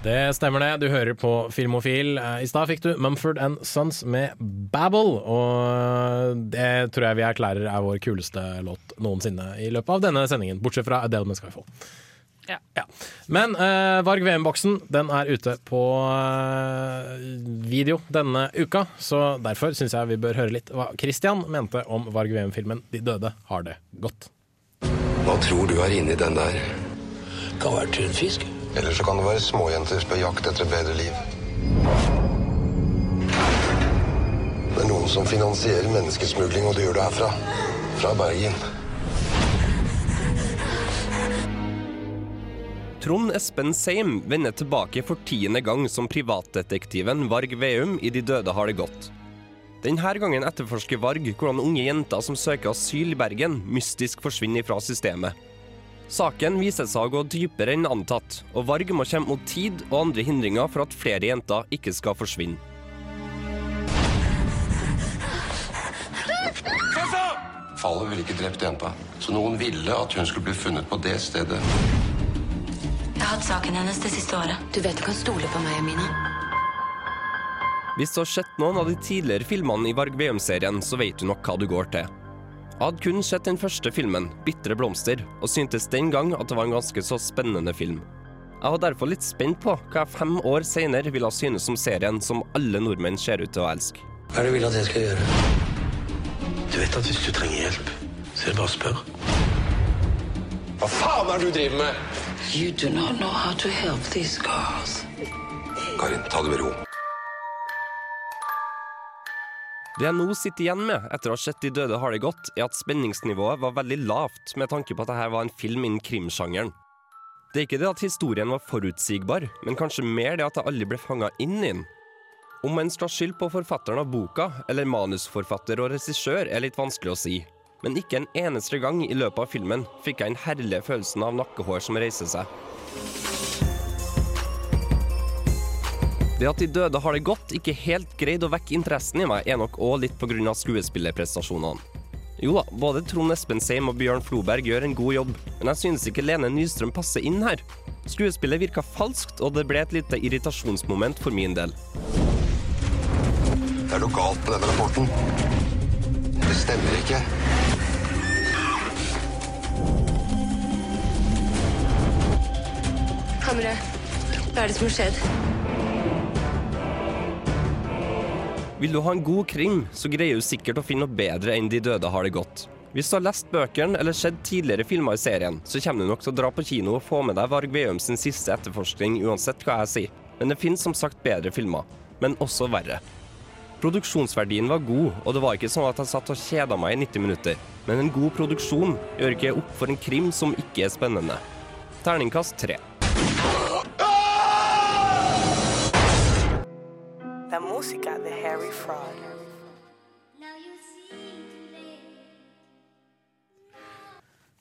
Det stemmer det. Du hører på Filmofil. Eh, I stad fikk du Mumford and Sons med Babble, og det tror jeg vi erklærer er vår kuleste låt noensinne i løpet av denne sendingen, bortsett fra Adele med Skyfall. Ja. Men uh, Varg VM-boksen den er ute på uh, video denne uka, så derfor syns jeg vi bør høre litt hva Christian mente om Varg VM-filmen 'De døde har det godt'. Hva tror du er inni den der? Kan være tunfisk. Eller så kan det være småjenter på jakt etter et bedre liv. Det er noen som finansierer menneskesmugling, og de gjør det herfra. Fra Bergen. Trond Espen Seim vender tilbake for tiende gang som privatdetektiven Varg Veum i De døde har det godt. Denne gangen etterforsker Varg hvordan unge jenter som søker asyl i Bergen, mystisk forsvinner fra systemet. Saken viser seg å gå dypere enn antatt, og Varg må kjempe mot tid og andre hindringer for at flere jenter ikke skal forsvinne. Fallet ville ikke drept jenta, så noen ville at hun skulle bli funnet på det stedet. Jeg har hatt saken hennes det siste året. Du vet du kan stole på meg, Amina. Hvis du har sett noen av de tidligere filmene i Varg Veum-serien, så vet du nok hva du går til. Jeg hadde kun sett den første filmen, 'Bitre blomster', og syntes den gang at det var en ganske så spennende film. Jeg var derfor litt spent på hva jeg fem år senere ville ha synes om serien som alle nordmenn ser ut til å elske. Hva er det du vil at jeg skal gjøre? Du vet at hvis du trenger hjelp, så er det bare å spørre. Hva faen er det du driver med? You do not know how to help these girls. Karin, ta det med ro. Det jeg nå sitter igjen med etter å ha sett De døde har det godt, er at spenningsnivået var veldig lavt med tanke på at dette var en film innen krimsjangeren. Det er ikke det at historien var forutsigbar, men kanskje mer det at jeg aldri ble fanga inn i den. Om en skal skylde på forfatteren av boka, eller manusforfatter og regissør, er litt vanskelig å si. Men ikke en eneste gang i løpet av filmen fikk jeg den herlige følelsen av nakkehår som reiser seg. Det at de døde har det godt, ikke helt greid å vekke interessen i meg, er nok òg litt pga. skuespillerprestasjonene. Jo da, både Trond Espen Seim og Bjørn Floberg gjør en god jobb, men jeg synes ikke Lene Nystrøm passer inn her. Skuespillet virka falskt, og det ble et lite irritasjonsmoment for min del. Det er noe galt med denne rapporten. Det stemmer ikke. Kamera, hva er det som har skjedd? Vil du ha en god krim, så greier du sikkert å finne noe bedre enn De døde har det godt. Hvis du har lest bøkene eller sett tidligere filmer i serien, så kommer du nok til å dra på kino og få med deg Varg Veum sin siste etterforskning uansett hva jeg sier. Men det finnes som sagt bedre filmer. Men også verre. Produksjonsverdien var god, og det var ikke sånn at jeg satt og kjeda meg i 90 minutter. Men en god produksjon gjør ikke opp for en krim som ikke er spennende. Terningkast tre. Det er musikk, de Harry Fraud.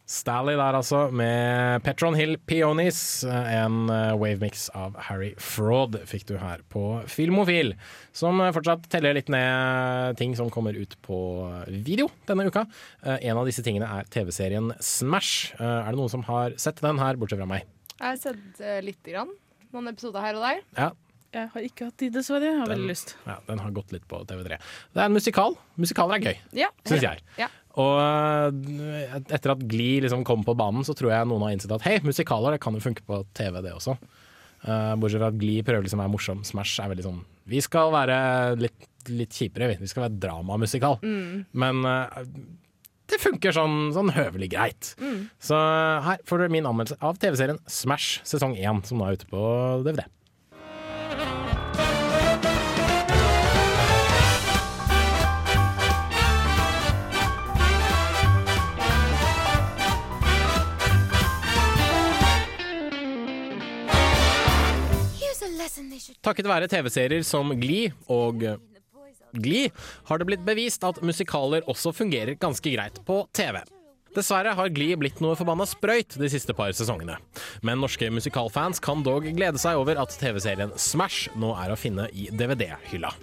Stally der altså, med Petron Hill Peonies. En eh, wavemix av Harry Fraud fikk du her på Filmofil. Som fortsatt teller litt ned ting som kommer ut på video denne uka. Eh, En av disse tingene er TV-serien Smash. Eh, Er det noen som har sett den her, bortsett fra meg? Jeg har sett uh, lite grann. Noen episoder her og der. Ja, Jeg har ikke hatt tid, dessverre. Jeg har Den- veldig lyst. ja, den har gått litt på TV3. Det er en musikal. Musikaler er gøy, Ja. syns jeg. Ja. Og øh, etter at Glee liksom kom på banen, så tror jeg noen har innsett at hei, musikaler det kan jo funke på TV, det også. Uh, bortsett fra at Glee prøver liksom å være morsom. Smash er veldig sånn Vi skal være litt, litt kjipere, vi. Vi skal være dramamusikal. Mm. Men uh, det funker sånn, sånn høvelig greit. Mm. Så her får du min anmeldelse av TV-serien Smash sesong 1, som nå er ute på DVD. Takket være TV-serier som Glee og Glee har det blitt bevist at musikaler også fungerer ganske greit på TV. Dessverre har Glee blitt noe forbanna sprøyt de siste par sesongene. Men norske musikalfans kan dog glede seg over at TV-serien Smash nå er å finne i DVD-hylla.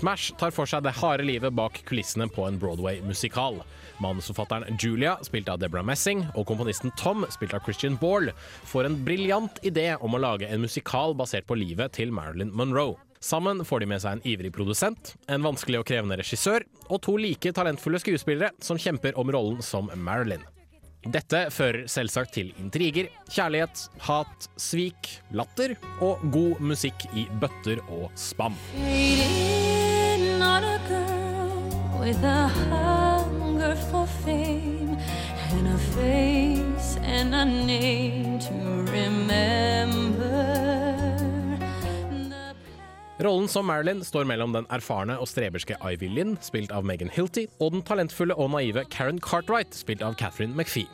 Smash tar for seg det harde livet bak kulissene på en Broadway-musikal. Manusforfatteren Julia, spilt av Deborah Messing, og komponisten Tom, spilt av Christian Ball, får en briljant idé om å lage en musikal basert på livet til Marilyn Monroe. Sammen får de med seg en ivrig produsent, en vanskelig og krevende regissør og to like talentfulle skuespillere som kjemper om rollen som Marilyn. Dette fører selvsagt til intriger, kjærlighet, hat, svik, latter og god musikk i bøtter og spann. Not a girl with a hunger for fame and a face and a name to remember. Rollen som Marilyn står mellom den erfarne og streberske Ivy Lynn, spilt av Megan Hilty, og den talentfulle og naive Karen Cartwright, spilt av Catherine McPhee.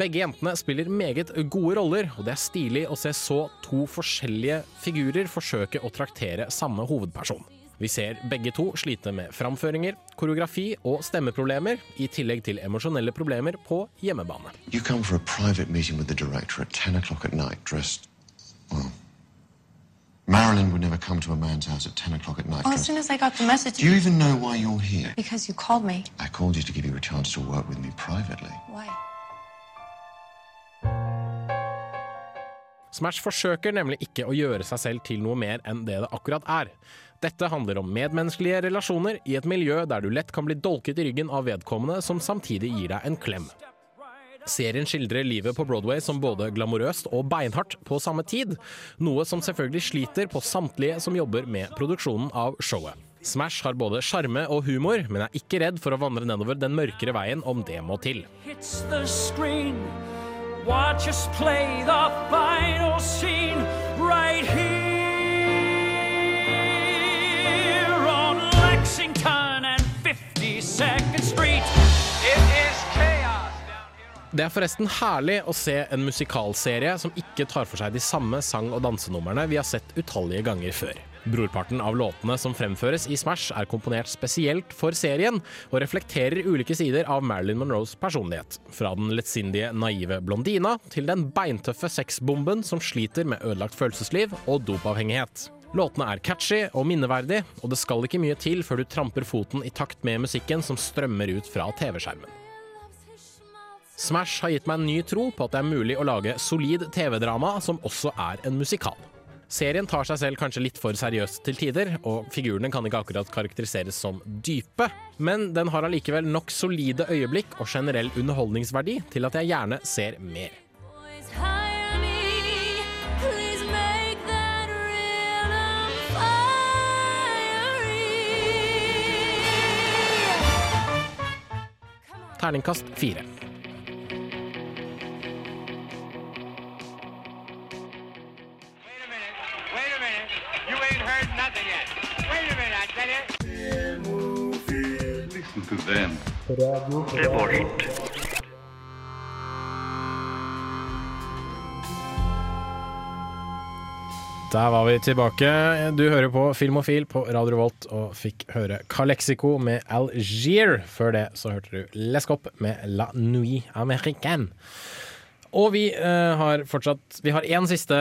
Begge jentene spiller meget gode roller, og det er stilig å se så to forskjellige figurer forsøke å traktere samme hovedperson. Vi ser begge to slite med framføringer, koreografi og stemmeproblemer, i tillegg til emosjonelle problemer på hjemmebane. Marilyn would never come to a man's house at 10 o'clock at night. Well, as soon as I got the message. Do you even know why you're here? Because you called me. I called you to give you a chance to work with me privately. Why? Smash forsøker nemlig ikke å gjøre seg selv til noe mer enn det det akkurat er. Dette handler om medmenneskelige relasjoner i et miljø der du lett kan bli dolket i ryggen av vedkommende som samtidig gir deg en klem. Serien skildrer livet på Broadway som både glamorøst og beinhardt på samme tid, noe som selvfølgelig sliter på samtlige som jobber med produksjonen av showet. Smash har både sjarme og humor, men er ikke redd for å vandre nedover den mørkere veien om det må til. Watch us play the final scene right here Det er forresten herlig å se en musikalserie som ikke tar for seg de samme sang- og dansenumrene vi har sett utallige ganger før. Brorparten av låtene som fremføres i Smash er komponert spesielt for serien, og reflekterer ulike sider av Marilyn Monroes personlighet. Fra den lettsindige, naive blondina til den beintøffe sexbomben som sliter med ødelagt følelsesliv og dopavhengighet. Låtene er catchy og minneverdig, og det skal ikke mye til før du tramper foten i takt med musikken som strømmer ut fra TV-skjermen. Smash har gitt meg en ny tro på at det er mulig å lage solid TV-drama som også er en musikal. Serien tar seg selv kanskje litt for seriøst til tider, og figurene kan ikke akkurat karakteriseres som dype, men den har allikevel nok solide øyeblikk og generell underholdningsverdi til at jeg gjerne ser mer. Terningkast fire. Listen to. Der var vi tilbake. Du hører på Filmofil på Radio Revolt og fikk høre Calexico med Algier. Før det så hørte du Lescop med La Nuit Américaine. Og vi uh, har fortsatt Vi har én siste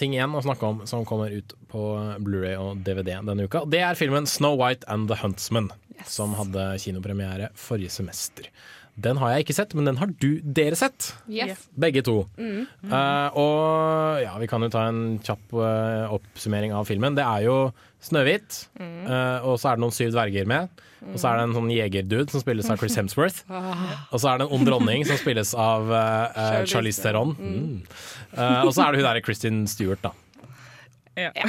ting igjen å snakke om som kommer ut på Blu-ray og DVD denne uka. Det er filmen Snow White and the Huntsman, som hadde kinopremiere forrige semester. Den har jeg ikke sett, men den har du, dere sett. Yes. Begge to. Mm. Eh, og ja, vi kan jo ta en kjapp uh, oppsummering av filmen. Det er jo Snøhvit, Mm. uh, og så er det noen syv dverger med. Og så er det en sånn jegerdude som spilles av Chris Hemsworth. Ah. Og så er det en ond dronning som spilles av Charlize Theron. Mm. Mm. Eh, og så er det hun derre Kristin Stewart, da. Ja.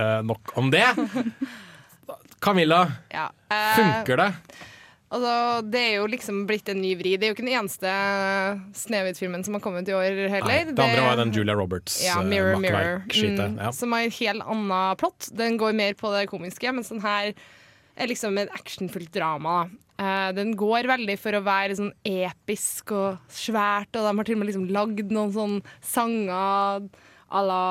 Eh, nok om det. Camilla, Ja. Eh, funker det? Altså, det er jo liksom blitt en ny vri. Det er jo ikke den eneste Snehvit-filmen som har kommet i år heller. Nei, det andre var den Julia Roberts ja, eh, Mirror, Mirror. Mm, Ja. Som har en helt annen plott. Den går mer på det komiske, mens den her er liksom et actionfullt drama. Eh, den går veldig for å være sånn episk og svært, og de har til og med liksom lagd noen sånne sanger à la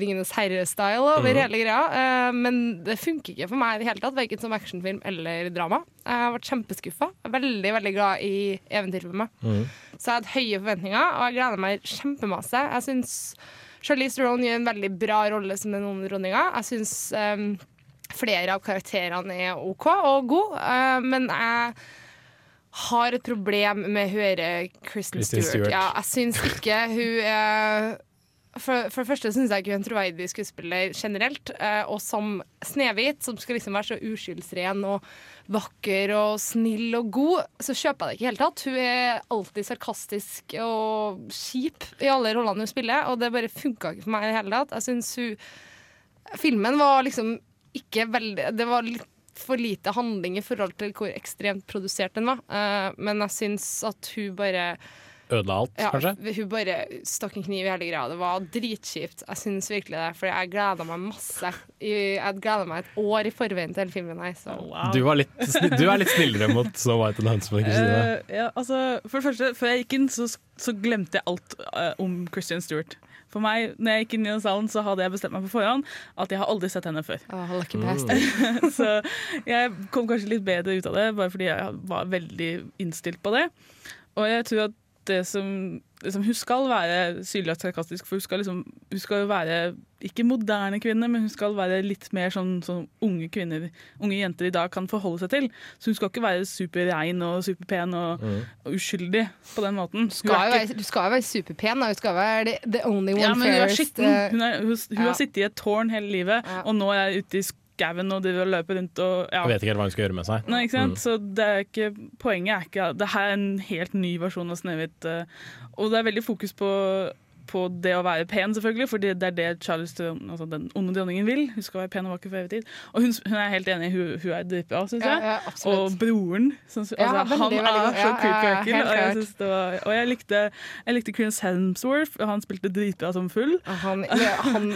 Ringenes herre-style over mm. hele greia. Eh, men det funker ikke for meg i det hele tatt, verken som actionfilm eller drama. Jeg har vært kjempeskuffa. Veldig, veldig glad i eventyrfilmer. Mm. Så jeg hadde høye forventninger, og jeg gleder meg kjempemasse. Jeg syns Charlize Theron gjør en veldig bra rolle som den onde dronninga. Jeg syns um, flere av karakterene er OK og gode, uh, men jeg har et problem med å høre Kristen Stewart. Stewart. Ja, jeg syns ikke hun er for, for det første syns jeg ikke hun er en troverdig skuespiller generelt. eh, og som Snehvit, som skal liksom være så uskyldsren og vakker og snill og god, så kjøper jeg det ikke i hele tatt. Hun er alltid sarkastisk og kjip i alle rollene hun spiller, og det bare funka ikke for meg i det hele tatt. Jeg synes hun Filmen var liksom ikke veldig Det var litt for lite handling i forhold til hvor ekstremt produsert den var. Eh, men jeg syns at hun bare Ødela alt, ja, kanskje? Hun bare stakk en kniv i hele greia. Det var dritkjipt. Jeg syns virkelig det, for jeg gleda meg masse. Jeg gleda meg et år i forveien til hele filmen her. Så. Du, var litt, du er litt snillere mot Snow White and the Huntsman, Kristine. Uh, ja, altså, for det første, før jeg gikk inn, så, så glemte jeg alt uh, om Christian Stewart. For meg, når jeg gikk inn i den salen, så hadde jeg bestemt meg på forhånd at jeg har aldri sett henne før. lucky Mm. så jeg kom kanskje litt bedre ut av det, bare fordi jeg var veldig innstilt på det. Og jeg tror at det som liksom, Hun skal være sylagt sarkastisk, for hun skal liksom Hun skal være ikke moderne kvinne, men hun skal være litt mer sånn som unge kvinner, unge jenter i dag kan forholde seg til. Så hun skal ikke være superrein og superpen og, Mm. og uskyldig på den måten. Du skal, jo være, du skal jo være superpen. Da. Du skal være the, the only one Ja, men hun er skitten. eh, Hun, er, hun, hun ja. har sittet i et tårn hele livet, og nå er jeg ute i skauen og driver og løper rundt og ja. Jeg vet ikke helt hva hun skal gjøre med seg. Nei, ikke sant? Mm. Så det er ikke, poenget er ikke Det her er en helt ny versjon av Snehvit. eh, Og det er veldig fokus på, på det å være pen, selvfølgelig, for det er det Charles, altså den onde dronningen vil. Hun skal være pen og vakker for evig tid. Og hun, hun er helt enig, hun, hun er dritbra, syns jeg. ja, ja, og broren. Som, altså, Ja, han veldig er så creepy og jeg, synes var, og jeg likte, jeg likte Chris Hemsworth, han spilte dritbra som full. Han, han,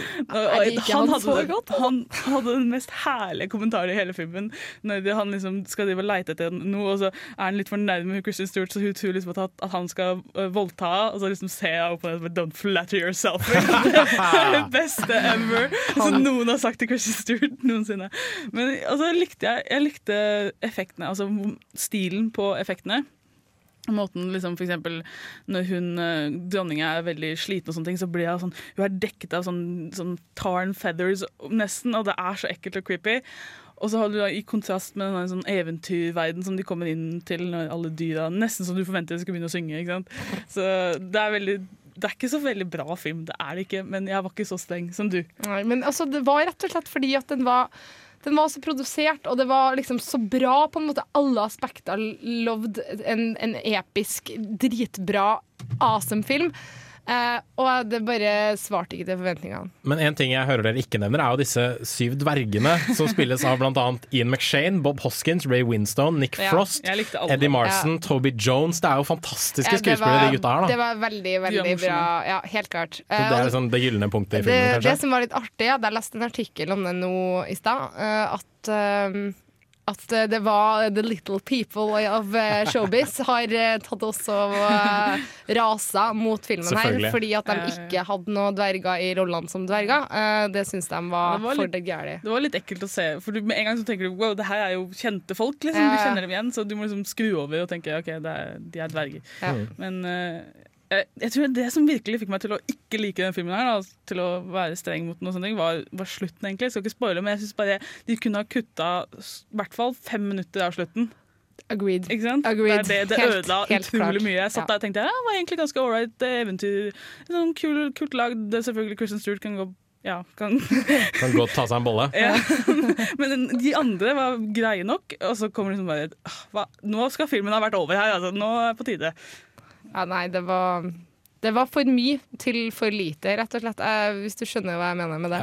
hadde. Han den mest herlige kommentaren i hele filmen. Når han liksom skal drive og leite etter noe, og så er han litt for nærme Christian Stewart, så hun tror liksom at, at han skal øh, voldta og så liksom ser jeg opp på det som Don't flatter yourself. det er det beste ever som noen har sagt til Christian Stewart noensinne. Men altså, likte jeg, jeg likte effektene, altså stilen på effektene. Måten liksom for eksempel Når hun, eh, dronninga er veldig sliten, og sånne ting, så blir hun sånn Hun er dekket av sånn, sånn tar and feathers nesten, og det er så ekkelt og creepy. Og så har du da i kontrast med den sånn eventyrverden som de kommer inn til når alle dyra Nesten som du forventer de skal begynne å synge. Ikke sant? Så det er veldig det er ikke så veldig bra film, det er det ikke, men jeg var ikke så streng som du. Nei, men altså, det var rett og slett fordi at den var den var så produsert, og det var liksom så bra på en måte alle aspekter. Loved en, en episk, dritbra, awesome film. Eh, og det bare svarte ikke til forventningene. Men en ting jeg hører dere ikke nevner, er jo disse syv dvergene, som spilles av bl.a. Ian McShane, Bob Hoskins, Ray Winstone, Nick Ja, Frost. Eddie Marson, Ja. Toby Jones. Det er jo fantastiske ja, skuespillere, de gutta her. Det var veldig, veldig bra. Ja, helt klart. Så Eh, det er liksom det gylne punktet i filmen, det kanskje? som var litt artig, jeg leste lest en artikkel om det nå i stad, eh, at eh, at eh, det var The Little People of eh, Showbiz har eh, tatt også uh, rasa mot filmen her, fordi at de ikke hadde noen dverger i rollene som dverger. Eh, det syns de var, Det var for litt- det gærent. Det var litt ekkelt å se, for du, med en gang så tenker du wow, det her er jo kjente folk. Liksom. Du kjenner dem igjen, så du må liksom skru over og tenke ok, det er, de er dverger. Ja. Mm. Men jeg, jeg tror det som virkelig fikk meg til å ikke like den filmen, her da, til å være streng mot den, og sånne ting, var, var slutten. egentlig. Jeg skal ikke spoile, men jeg synes bare de kunne ha kutta i hvert fall fem minutter av slutten. Agreed. Ikke sant? Agreed. Det, er det, det Helt- ødela helt utrolig klart. mye. Jeg satt Ja. der og tenkte ja, det var egentlig ganske ålreit eventyr. Sånn kul, kult lagd. Det er Selvfølgelig Christian Stewart kan gå ja, kan Kan godt ta seg en bolle. ja. Men de andre var greie nok, og så kommer det liksom bare «Ah, hva? Nå skal filmen ha vært over her, altså. Nå er det på tide. Ja, nei, det var det var for mye til for lite, rett og slett. Eh, hvis du skjønner hva jeg mener med det.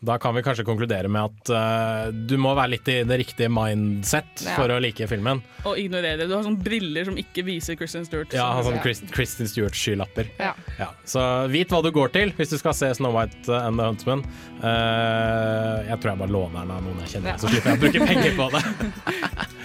Da kan vi kanskje konkludere med at uh, du må være litt i det riktige mindset Ja. for å like filmen. Og ignorere det. Du har sånne briller som ikke viser Kristen Stewart. Ja, ha Så- sånn Chris, Stewart-skylapper. Ja. Ja. Så vit hva du går til hvis du skal se Snow White and the Huntsman. Uh, jeg tror jeg bare låner den av noen jeg kjenner, Ja. så slipper jeg å bruke penger på det.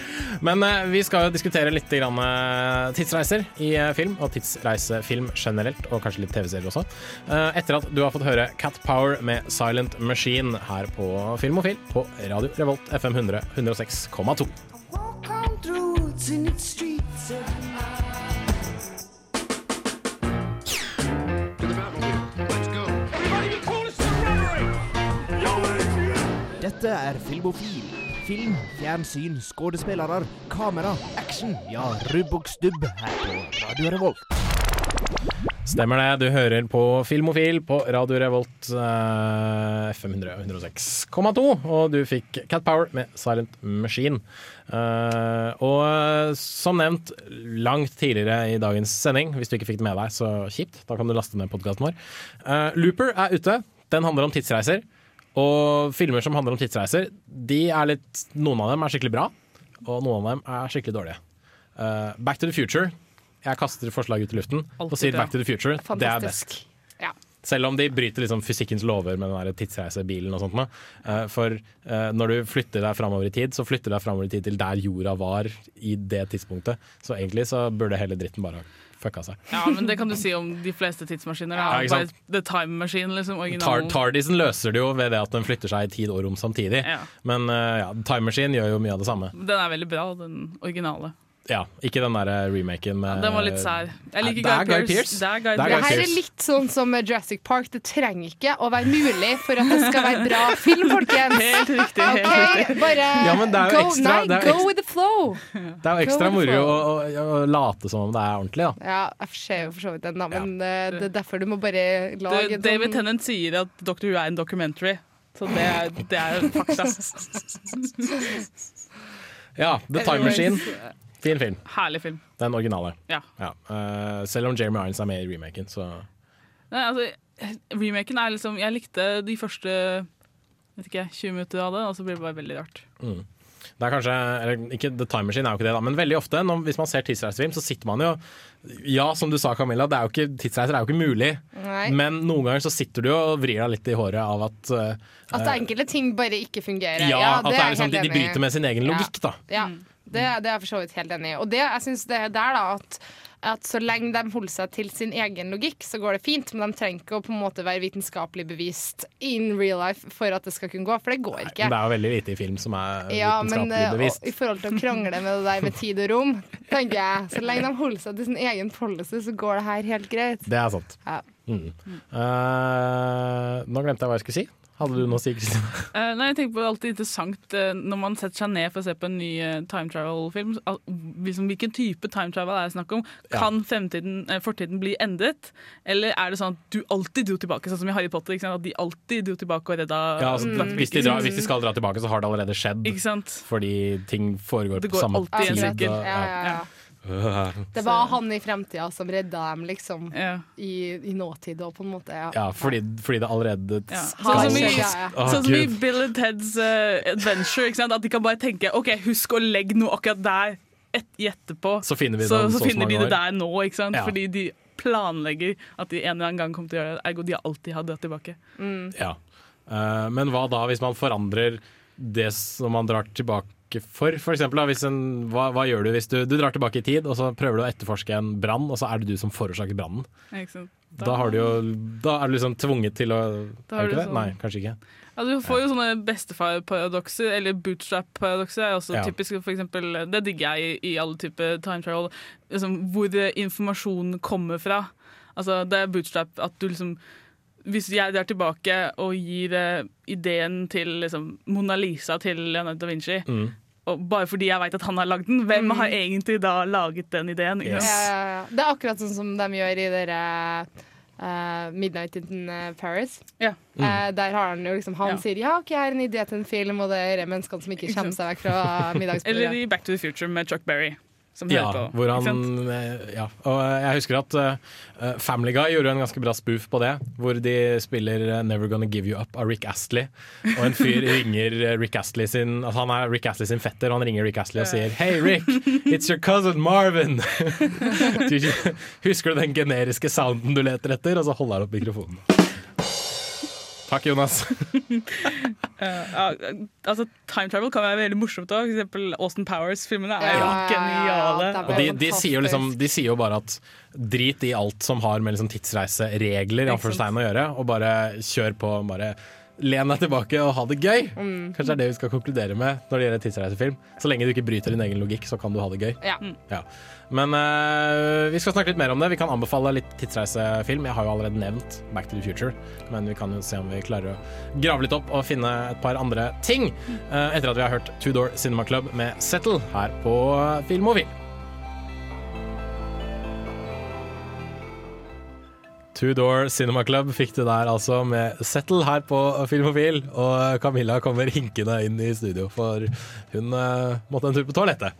Men eh, vi skal jo diskutere litt grann, eh, tidsreiser i eh, film, og tidsreisefilm generelt, og kanskje litt TV-serier også. Eh, etter at du har fått høre Cat Power med Silent Machine her på Filmofil på Radio Revolt FM 100 106,2. Come through its streets Dette er Filmofil. Film, fjernsyn, skuespillere, kamera, action. Ja, rubb og stubb her på Radio Revolt. Stemmer det, du hører på Filmofil på Radio Revolt eh, FM 106,2, og du fikk Cat Power med Silent Machine. Eh, og eh, som nevnt langt tidligere i dagens sending, hvis du ikke fikk det med deg, så kjipt, da kan du laste ned podkasten vår. Eh, Looper er ute. Den handler om tidsreiser. Og filmer som handler om tidsreiser, de er litt, noen av dem er skikkelig bra, og noen av dem er skikkelig dårlige. Back to the Future. Jeg kaster forslag ut i luften og sier. Back to the Future. Det er best. Ja. Selv om de bryter liksom fysikkens lover med den tidsreisebilen og sånt. Eh, For eh, når du flytter deg framover i tid, så flytter du deg framover i tid til der jorda var i det tidspunktet. Så egentlig så burde hele dritten bare ha fucka seg. Ja, men det kan du si om de fleste tidsmaskiner. Ja, sant? Bare The Time Machine, liksom. Tar Tardisen løser det jo ved det at den flytter seg i tid og rom samtidig. Ja. Men eh, ja, Time Machine gjør jo mye av det samme. Den er veldig bra, den originale. Ja, ikke den der remaken med Den var litt sær. Jeg liker Det er Guy Guy Pearce. Det Det er Det her er litt sånn som Jurassic Park. Det trenger ikke å være mulig for at det skal være bra film, folkens. Helt riktig, helt okay, riktig. Bare Ja, men det er jo go, ekstra- nei, det er go with the flow. Det er jo ekstra moro å, å, å late som om det er ordentlig, da. Ja, jeg ser jo for så vidt den, da, men eh, det er derfor du må bare lage Du, en David sånn Tennant sier at Dr. Who er en documentary. Så det er, det er fakta. Ja, The Time Machine. Fin film. Herlig film. Den originale. Ja. Eh, selv om Jeremy Irons er med i remaken, så Nei, altså, remaken er liksom Jeg likte de første vet ikke, 20 minutter av det, og så blir det bare veldig rart. mm. Det er kanskje, eller ikke The Time Machine er jo ikke det, da, men veldig ofte når, hvis man ser tidsreisefilm, så sitter man jo Ja, som du sa, Camilla, det er jo ikke, tidsreiser er jo ikke mulig. Nei. Men noen ganger så sitter du jo og vrir deg litt i håret av at uh, At enkelte ting bare ikke fungerer. Ja, at det er er liksom, helt de, de bryter med sin egen Ja. logikk, da. Ja, det, det er jeg for så vidt helt enig i. Og det, jeg synes det er der da at, at så lenge de holder seg til sin egen logikk, så går det fint. Men de trenger ikke å på en måte være vitenskapelig bevist in real life for at det skal kunne gå, for det går ikke. Nei, det er jo veldig lite i film som er Ja, men vitenskapelig eh, bevisst. og, i forhold til å krangle med det der med tid og rom, tenker jeg Så lenge de holder seg til sin egen policy, så går det her helt greit. Det er sant. Ja. Mm. Uh, nå glemte jeg hva jeg skulle si. Hadde du noe å si, Kristine? Uh, nei, jeg tenker på det er alltid interessant uh, når man setter seg ned for å se på en ny uh, time travel-film. Liksom, hvilken type time travel er det snakk om? Ja. Kan fremtiden, eh, fortiden bli endret? Eller er det sånn at du alltid dro tilbake, sånn som i Harry Potter? Ikke sant? At de alltid dro tilbake og redda Ja, altså, Mm. hvis, de drar, hvis de skal dra tilbake, så har det allerede skjedd. Ikke sant? Fordi ting foregår Det på går samme alltid i en tid. sirkel. og- Ja, ja, ja. Det var han i fremtida som redda dem, liksom. I, I nåtid og på en måte. Ja. Ja, fordi, fordi det allerede Ja. Sånn som i, Ja, ja. Gud. Bill and Teds uh, Adventure. Ikke sant? At de kan bare tenke OK, husk å legge noe akkurat der etterpå. Så finner vi så, så så finner de det der nå, ikke sant? Ja. fordi de planlegger at de en eller annen gang kommer til å gjøre det. Ergo de alltid har det tilbake. Mm. Ja. Uh, men hva da hvis man forandrer det som man drar tilbake for? For eksempel, da, en, hva, hva gjør du hvis du, du drar tilbake i tid, og så prøver du å etterforske en brann, og så er det du som forårsaker brannen? Da. Da, har du jo, da er du liksom tvunget til å Da Er du ikke det? sånn- Nei, kanskje ikke. Ja, du får jo sånne bestefar-paradokser, eller bootstrap-paradokser. er også Ja. typisk, for eksempel, Det digger jeg i, i alle typer time travel. Liksom, hvor informasjonen kommer fra. Altså, det er bootstrap at du liksom Hvis jeg er tilbake og gir uh, ideen til liksom, Mona Lisa til Leonardo da Vinci Mm. og Bare fordi jeg veit at han har lagd den, hvem har egentlig da laget den ideen? Yes. Ja, ja, ja. Det er akkurat sånn som de gjør i dere Uh, Midnight in eh, Paris. Ja. Uh, der har han jo liksom Han Ja. sier 'ja, OK, jeg har en idé til en film', og det er menneskene som ikke kommer seg vekk fra Eller i Back to the Future med Chuck Berry. Som Ja, hører på. hvor han, eh, ja. Og eh, jeg husker at uh, Family Guy gjorde en ganske bra spoof på det, hvor de spiller 'Never Gonna Give You Up' av Rick Astley. Og en fyr ringer Rick Astley sin altså Han er Rick Astley sin fetter, og han ringer Rick Astley og sier 'Hey Rick, it's your cousin Marvin'. Husker du den generiske sounden du leter etter? Og så holder han opp mikrofonen. Takk, Jonas. uh, altså, time travel kan være veldig morsomt òg. For eksempel Austin Powers-filmene er jo ja, ja, geniale. det er Og de, de, sier jo liksom, de sier jo bare at drit i alt som har med liksom tidsreiseregler å gjøre, og bare kjør på. bare Len deg tilbake og ha det gøy. Mm. Kanskje det er det vi skal konkludere med når det gjelder tidsreisefilm. Så lenge du ikke bryter din egen logikk, så kan du ha det gøy. Ja. Ja. Men uh, vi skal snakke litt mer om det. Vi kan anbefale litt tidsreisefilm. Jeg har jo allerede nevnt Back to the Future, men vi kan jo se om vi klarer å grave litt opp og finne et par andre ting. Uh, etter at vi har hørt Two Door Cinema Club med Settle her på Filmofil. Two Door Cinema Club fikk du der altså med Settle her på Filmofil. Og Camilla kommer hinkende inn i studio, for hun uh, måtte en tur på toalettet.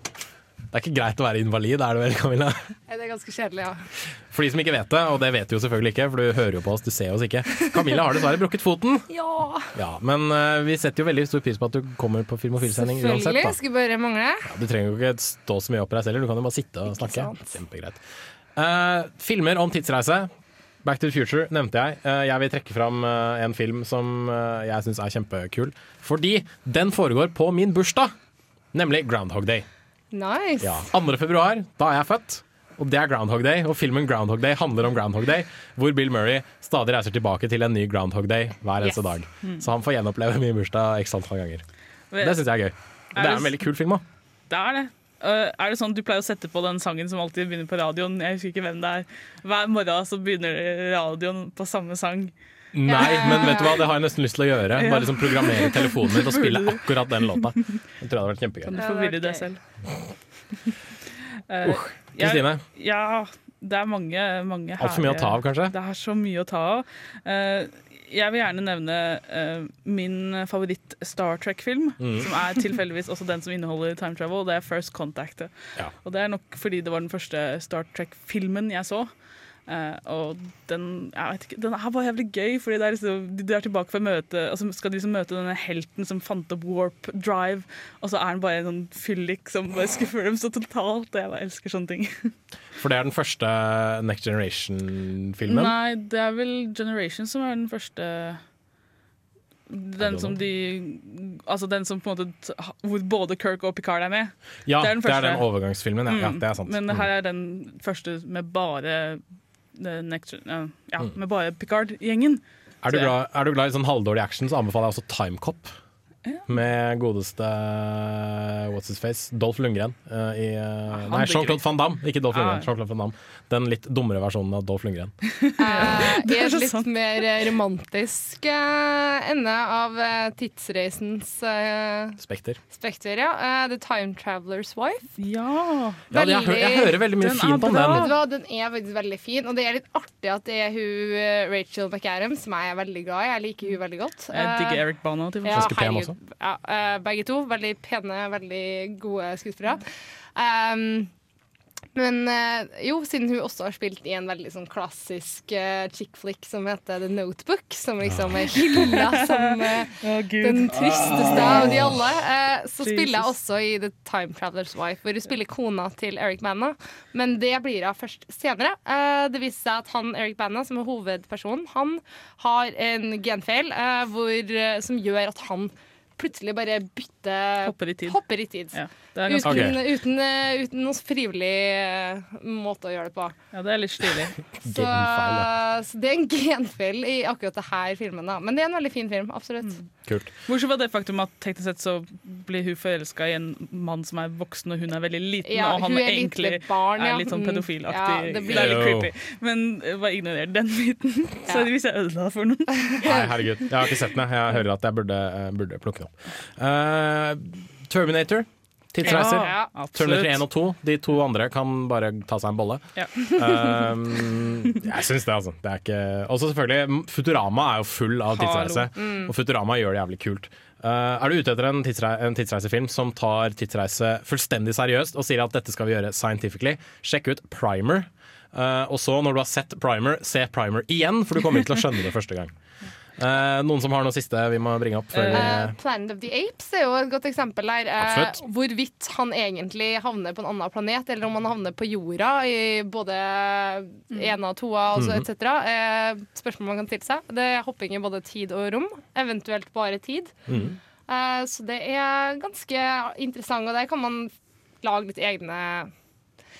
Det er ikke greit å være invalid, er det vel, Camilla? Det er ganske kjedelig, ja. For de som ikke vet det, og det vet du jo selvfølgelig ikke, for du hører jo på oss, du ser oss ikke. Camilla har dessverre brukket foten. Ja, Ja, Men uh, vi setter jo veldig stor pris på at du kommer på Filmofil-sending uansett. selvfølgelig. Skulle bare mangle. Ja, du trenger jo ikke stå så mye opp i deg selv, du kan jo bare sitte og snakke. Kjempegreit. Uh, filmer om tidsreise. Back to the Future nevnte jeg. Eh, jeg vil trekke fram eh, en film som eh, jeg syns er kjempekul. Fordi den foregår på min bursdag, nemlig Groundhog Day. Nice. Ja, 2. februar, da er jeg født. Og det er Groundhog Day, og filmen Groundhog Day handler om Groundhog Day, hvor Bill Murray stadig reiser tilbake til en ny Groundhog Day hver eneste Yes. dag. Så han får gjenoppleve min bursdag x antall ganger. Det syns jeg er gøy. Det er en veldig kul film òg. Det er det. Øh, er det sånn Du pleier å sette på den sangen som alltid begynner på radioen. Jeg husker ikke hvem det er. Hver morgen så begynner radioen på samme sang. Nei, men vet du hva, det har jeg nesten lyst til å gjøre. Bare liksom programmere telefonen min og spille akkurat den låta. Jeg tror det hadde vært kjempegøy. Kan du forvirre deg selv? Uh, Uh, Kristine? Ja, det er mange, mange Altfor mye å ta av, kanskje? Det er så mye å ta av. Uh, jeg vil gjerne nevne uh, min favoritt Star Trek-film, Mm. som er tilfeldigvis også den som inneholder time travel. Det er First Contact. Ja. Og det er nok fordi det var den første Star Trek-filmen jeg så. Eh, og den, jeg vet ikke, den er bare jævlig gøy, fordi det er liksom, de er tilbake for å møte altså skal de liksom møte denne helten som fant opp warp drive, og så er han bare en sånn fyllik som bare skuffer dem så totalt. Og jeg bare elsker sånne ting. For det er den første Next Generation-filmen. Nei, det er vel Generation som er den første den som de Altså den som på en måte Hvor både Kirk og Picard er med. Ja, det er den, det er den overgangsfilmen. Ja, ja, Mm, det er sant. Men Mm. her er den første med bare next, ja, ja, Mm. med bare Picard-gjengen. Er du, glad, er du glad i sånn halvdårlig action, så anbefaler jeg også Timecop. Med godeste What's his face? Dolph Lundgren. Uh, i, uh, nei, Jean-Claude Van Damme. Ikke Dolph Ah, Lundgren. Jean-Claude Van Damme. Den litt dummere versjonen av Dolph Lundgren. Uh, I en litt sant. mer eh, romantisk uh, ende av uh, tidsreisens Spekter. spekter, ja. The Time Traveler's Wife. Ja! Ja, jeg, hører, jeg hører veldig mye fint om den. Hva, Den er faktisk veldig fin, og det er litt artig at det er hun Rachel McAdams, som jeg er veldig glad i. Jeg liker hun veldig godt. Jeg digger Eric Bana. Til ja, herregud. også. Ja, begge to. Veldig pene, veldig gode skuespillere. Um, men eh, jo, siden hun også har spilt i en veldig sånn klassisk uh, chick flick som heter The Notebook, som liksom er hylla som eh, den tristeste av de alle, uh, så spiller jeg også i The Time Traveler's Wife, hvor hun spiller kona til Eric Bana. Men det blir hun først senere. Det viser seg at han Eric Bana, som er hovedpersonen, han har en genfeil som gjør at han plutselig bare bytte Hopper i tid. Hopper i tid. Ja, det er ganske uten, uten, eh, uten noen frivillig eh, måte å gjøre det på. Ja, det er litt stilig. Så, så det er en genfeil i akkurat det her filmen. Da. Men det er en veldig fin film. Absolutt. Kult. Bortsett fra det faktum at teknisk sett så blir hun forelska i en mann som er voksen, og hun er veldig liten, Ja, og han er egentlig barn, ja. er litt sånn Mm. pedofilaktig. Ja, det det, er litt creepy. Men eh, bare ignorer den biten. Så hvis jeg ødela for noen. Nei, herregud. Jeg har ikke sett den. jeg. Jeg hører at jeg burde, burde plukke den opp. Uh, Terminator. Tidsreiser. Ja, ja, Terminator 1 og 2. De to andre kan bare ta seg en bolle. Ja. Um, jeg syns det, altså. Det er ikke Også selvfølgelig, Futurama er jo full av tidsreise, Mm. og Futurama gjør det jævlig kult. Uh, er du ute etter en, tidsre en tidsreisefilm som tar tidsreise fullstendig seriøst og sier at dette skal vi gjøre scientifically, sjekk ut Primer. Uh, og så, når du har sett Primer, se Primer igjen, for du kommer ikke til å skjønne det første gang. Uh, noen som har noe siste vi må bringe opp? Før uh, vi Planet of the Apes er jo et godt eksempel der. Eh, hvorvidt han egentlig havner på en annen planet, eller om han havner på jorda i både ena, toa altså, Mhm. etc. Eh, spørsmål man kan stille seg. Det er hopping i både tid og rom, eventuelt bare tid. Mm. Eh, så det er ganske interessant, og der kan man lage litt egne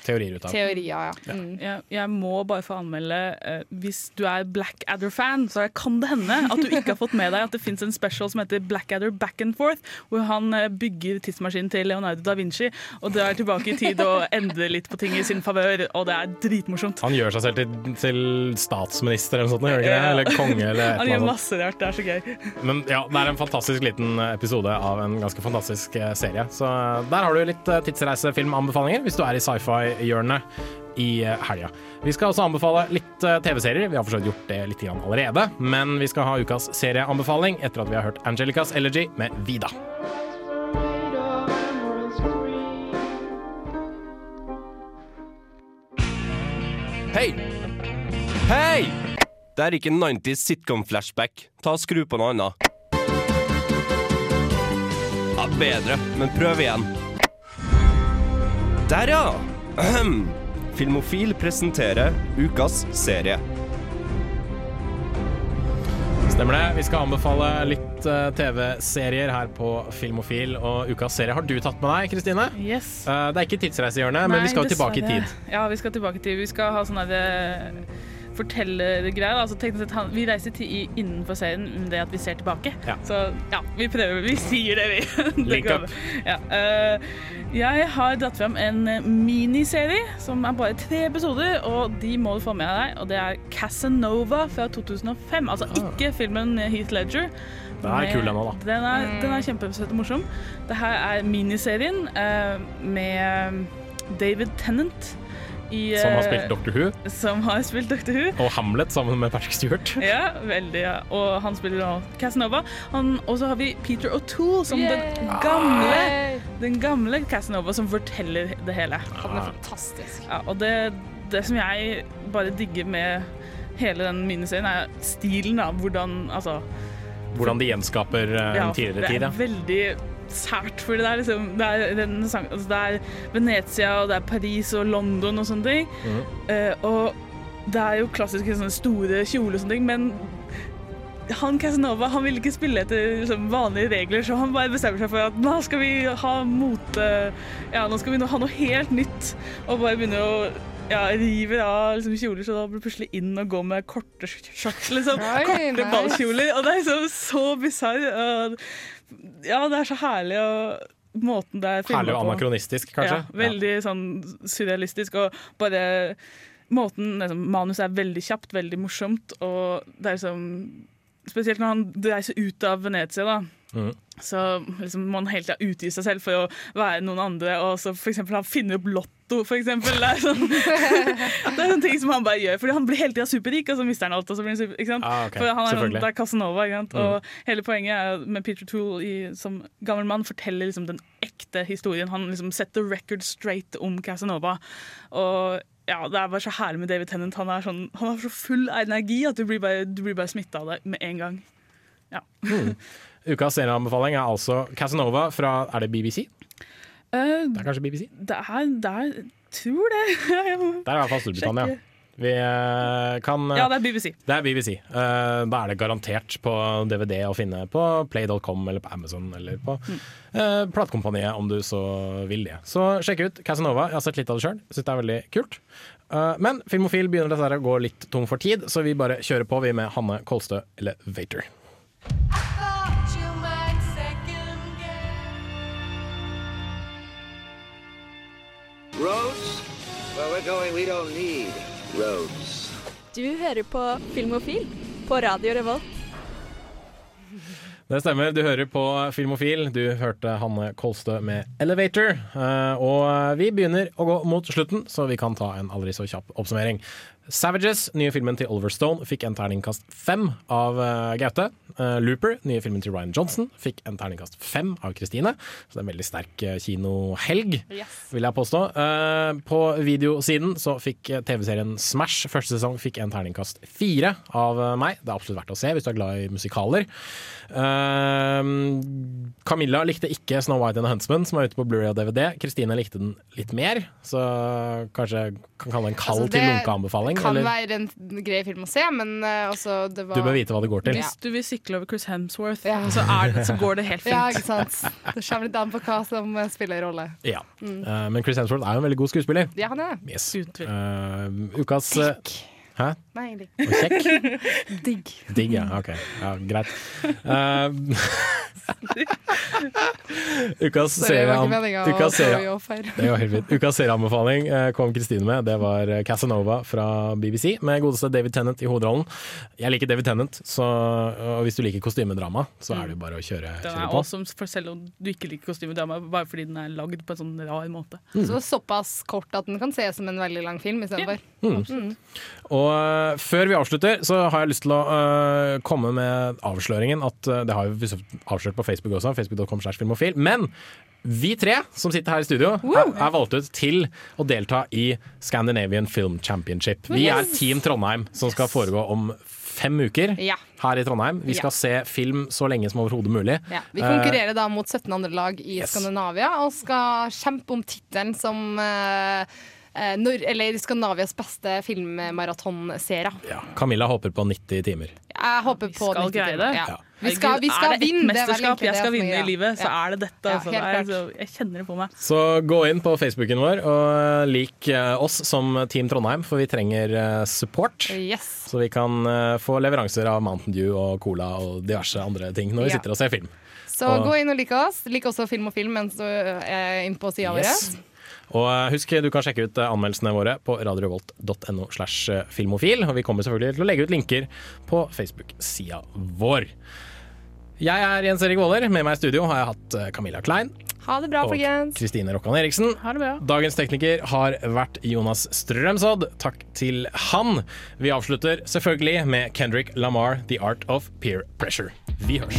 teorier ut av teorier. Ja. Mm. Jeg, jeg må bare få anmelde uh, Hvis du er Blackadder-fan, så kan det hende at du ikke har fått med deg at det fins en special som heter Blackadder Back and Forth, hvor han eh, bygger tidsmaskinen til Leonardo da Vinci og drar tilbake i tid og endrer litt på ting i sin favør, og det er dritmorsomt. Han gjør seg selv til, til statsminister eller noe sånt, gjør han ikke det? Ja. Eller konge eller et Han gjør masse rart, det er så gøy. Men ja, det er en fantastisk liten episode av en ganske fantastisk eh, serie. Så eh, der har du litt eh, tidsreisefilmanbefalinger hvis du er i sci-fi-hjørnet i eh, helga. Vi skal også anbefale litt eh, TV-serier. Vi har for gjort det litt allerede. Men vi skal ha ukas serieanbefaling etter at vi har hørt Angelicas Elegy med Vida. Hei! Hei! Det er ikke 90s sitcom-flashback. Ta og Skru på noe annet. Ja, bedre, men prøv igjen. Der, ja! Ahem. Filmofil presenterer ukas serie. Stemmer det. Vi skal anbefale litt eh, TV-serier her på Filmofil. Og ukas serie har du tatt med deg, Kristine. Yes. Eh, det er ikke tidsreisehjørnet, men vi skal jo tilbake i tid. Ja, vi skal tilbake i tid. Vi skal ha sånn herre fortellergreier. Altså, han, vi reiser til i, innenfor serien med det at vi ser tilbake. Ja. Så ja, vi prøver. Vi sier det, vi. Link up. Ja, Uh, jeg har dratt fram en miniserie som er bare tre episoder, og de må du få med deg. Og det er Casanova fra 2005. Altså ikke filmen Heath Ledger. Den er kul, den òg, da. Den er, den er kjempesøt og morsom. Det her er miniserien uh, med David Tennant. I, Som har eh, spilt Doctor Who. Som har spilt Doctor Who. Og Hamlet sammen med Patrick Stewart. Ja, veldig. Ja. Og han spiller nå Casanova. Og så har vi Peter O'Toole som den gamle, den gamle Casanova som forteller det hele. Han er fantastisk. Ja, og det, det som jeg bare digger med hele den miniserien, er stilen. da, Hvordan Altså Hvordan de gjenskaper en ja, en tidligere tid. Det Ja. veldig sært, for det er liksom Det er, sang, altså det er Venezia, og det er Paris og London og sånne ting. Mm. Uh, og det er jo klassiske sånne store kjoler og sånne ting, men han Casanova han ville ikke spille etter liksom, vanlige regler, så han bare bestemmer seg for at nå skal vi ha mote Ja, nå skal vi ha noe helt nytt, og bare begynner å ja, river av liksom, kjoler, så da blir det plutselig inn og gå med korte shorts, liksom. Oi, korte nice. ballkjoler. Og det er liksom så bisarr. Ja, det er så herlig å måten det er filmet Herlig og anakronistisk, kanskje. Ja, veldig sånn surrealistisk, og bare måten liksom, Manuset er veldig kjapt, veldig morsomt, og det er liksom Spesielt når han reiser ut av Venezia, da. Så liksom, må han hele tida utgi seg selv for å være noen andre. Og så for eksempel, han finner opp Lotto, for eksempel. Det er, sånn, det er sånne ting som han bare gjør. Fordi han blir hele tida superrik, og så mister han alt. Og så blir han super? Ah, okay. For han er sånn, det er Casanova. Mm. Og hele poenget er med Peter Toole i, som gammel mann forteller liksom den ekte historien. Han liksom setter record straight om Casanova. Og ja, det er bare så herlig med David Tennant. Han er, sånn, han er så full av energi at du blir bare, du blir bare smitta av det med en gang. Ja. Mm. Ukas serieanbefaling er altså Casanova fra Er det BBC? Uh, Det er kanskje BBC? det er, det er tror det. Det er i hvert fall Storbritannia. sjekke. Vi eh, kan eh, Ja, det er BBC. Det er BBC. Uh, da er det garantert på DVD å finne på play.com eller på Amazon eller på Mm. eh, platekompaniet om du så vil det. Så sjekk ut Casanova. Jeg har sett litt av det sjøl. Syns det er veldig kult. Uh, men Filmofil begynner dessverre å gå litt tom for tid, så vi bare kjører på vi med Hanne Kolstø Elevator. Roads? Where we're going, we don't need roads. Du hører på Filmofil på Radio Revolt. Det stemmer, du hører på Filmofil. Du hørte Hanne Kolstø med Elevator. Eh, og vi begynner å gå mot slutten, så vi kan ta en aldri så kjapp oppsummering. Savages, nye filmen til Oliver Stone, fikk en terningkast fem av uh, Gaute. Uh, Looper, nye filmen til Ryan Johnson, fikk en terningkast fem av Kristine. Så det er en veldig sterk uh, kinohelg, vil jeg påstå. På videosiden så fikk TV-serien Smash første sesong fikk en terningkast fire av meg. Det er absolutt verdt å se hvis du er glad i musikaler. Camilla likte ikke Snow White and the Huntsman, som er ute på Blu-ray og DVD. Kristine likte den litt mer, så kanskje kan kalle det en kald Altså, til det lunkeanbefaling. Kan eller- være en grei film å se, men uh, også det var Du bør vite hva det går til. Hvis du vil sikle over Chris Hemsworth, så, er det, så går det helt fint. Ja, ikke sant. Det kommer litt an på hva som eh, spiller rolle. Ja. Mm. Uh, men Chris Hemsworth er jo en veldig god skuespiller. Ja, han er det. Yes. Uh, ukas eh, Hæ? Nei, digg. Og kjekk? digg. Digg, ja. OK. Ja, greit. Eh, ukas serieanbefaling eh, kom Kristine med. Det var eh, Casanova fra BBC med godeste David Tennant i hovedrollen. Jeg liker David Tennant, så og hvis du liker kostymedrama, så er det jo bare å kjøre, Den er på. awesome, for selv om du ikke liker kostymedrama, bare fordi den er lagd på en sånn rar måte. Så såpass kort at den kan ses som en veldig lang film istedenfor. Mm. Mm. Og øh, før vi avslutter, så har jeg lyst til å uh, komme med avsløringen at uh, Det har jo avslørt på Facebook også, facebook.com slash filmofil. Men vi tre som sitter her i studio, er, er valgt ut til å delta i Scandinavian Film Championship. Vi er Team Trondheim, som skal foregå om fem uker Ja. her i Trondheim. Vi skal Ja. se film så lenge som overhodet mulig. Ja, vi Eh, konkurrerer da mot 17 andre lag i Yes. Skandinavia og skal kjempe om tittelen som uh, eh, Nor eller Skandinavias beste filmmaratonserie. Camilla håper på 90 timer. Jeg Jeg håper på skal greie det. Ja. Vi skal, vi skal er det ett er mesterskap jeg skal vinne i livet, så Ja. er det dette. Ja, altså. er, klart. så, jeg kjenner det på meg. Så gå inn på Facebooken vår og lik eh, oss som Team Trondheim, for vi trenger eh, support. Yes. Så vi kan eh, få leveranser av Mountain Dew og Cola og diverse andre ting når vi Ja. sitter og ser film. Så Og- gå inn og lik oss. Lik også Film og Film mens du er inne på sida vår. Og eh, husk, du kan sjekke ut eh, anmeldelsene våre på radiorevolt.no slash eh, filmofil. Og vi kommer selvfølgelig til å legge ut linker på Facebook-sida vår. Jeg er Jens Erik Våler. Med meg i studio har jeg hatt Camilla Klein Ha det bra, og folkens. Kristine Rokkan Eriksen. Ha det bra. Dagens tekniker har vært Jonas Strømsodd. Takk til han. Vi avslutter selvfølgelig med Kendrick Lamar, 'The Art of Peer Pressure'. Vi hørs.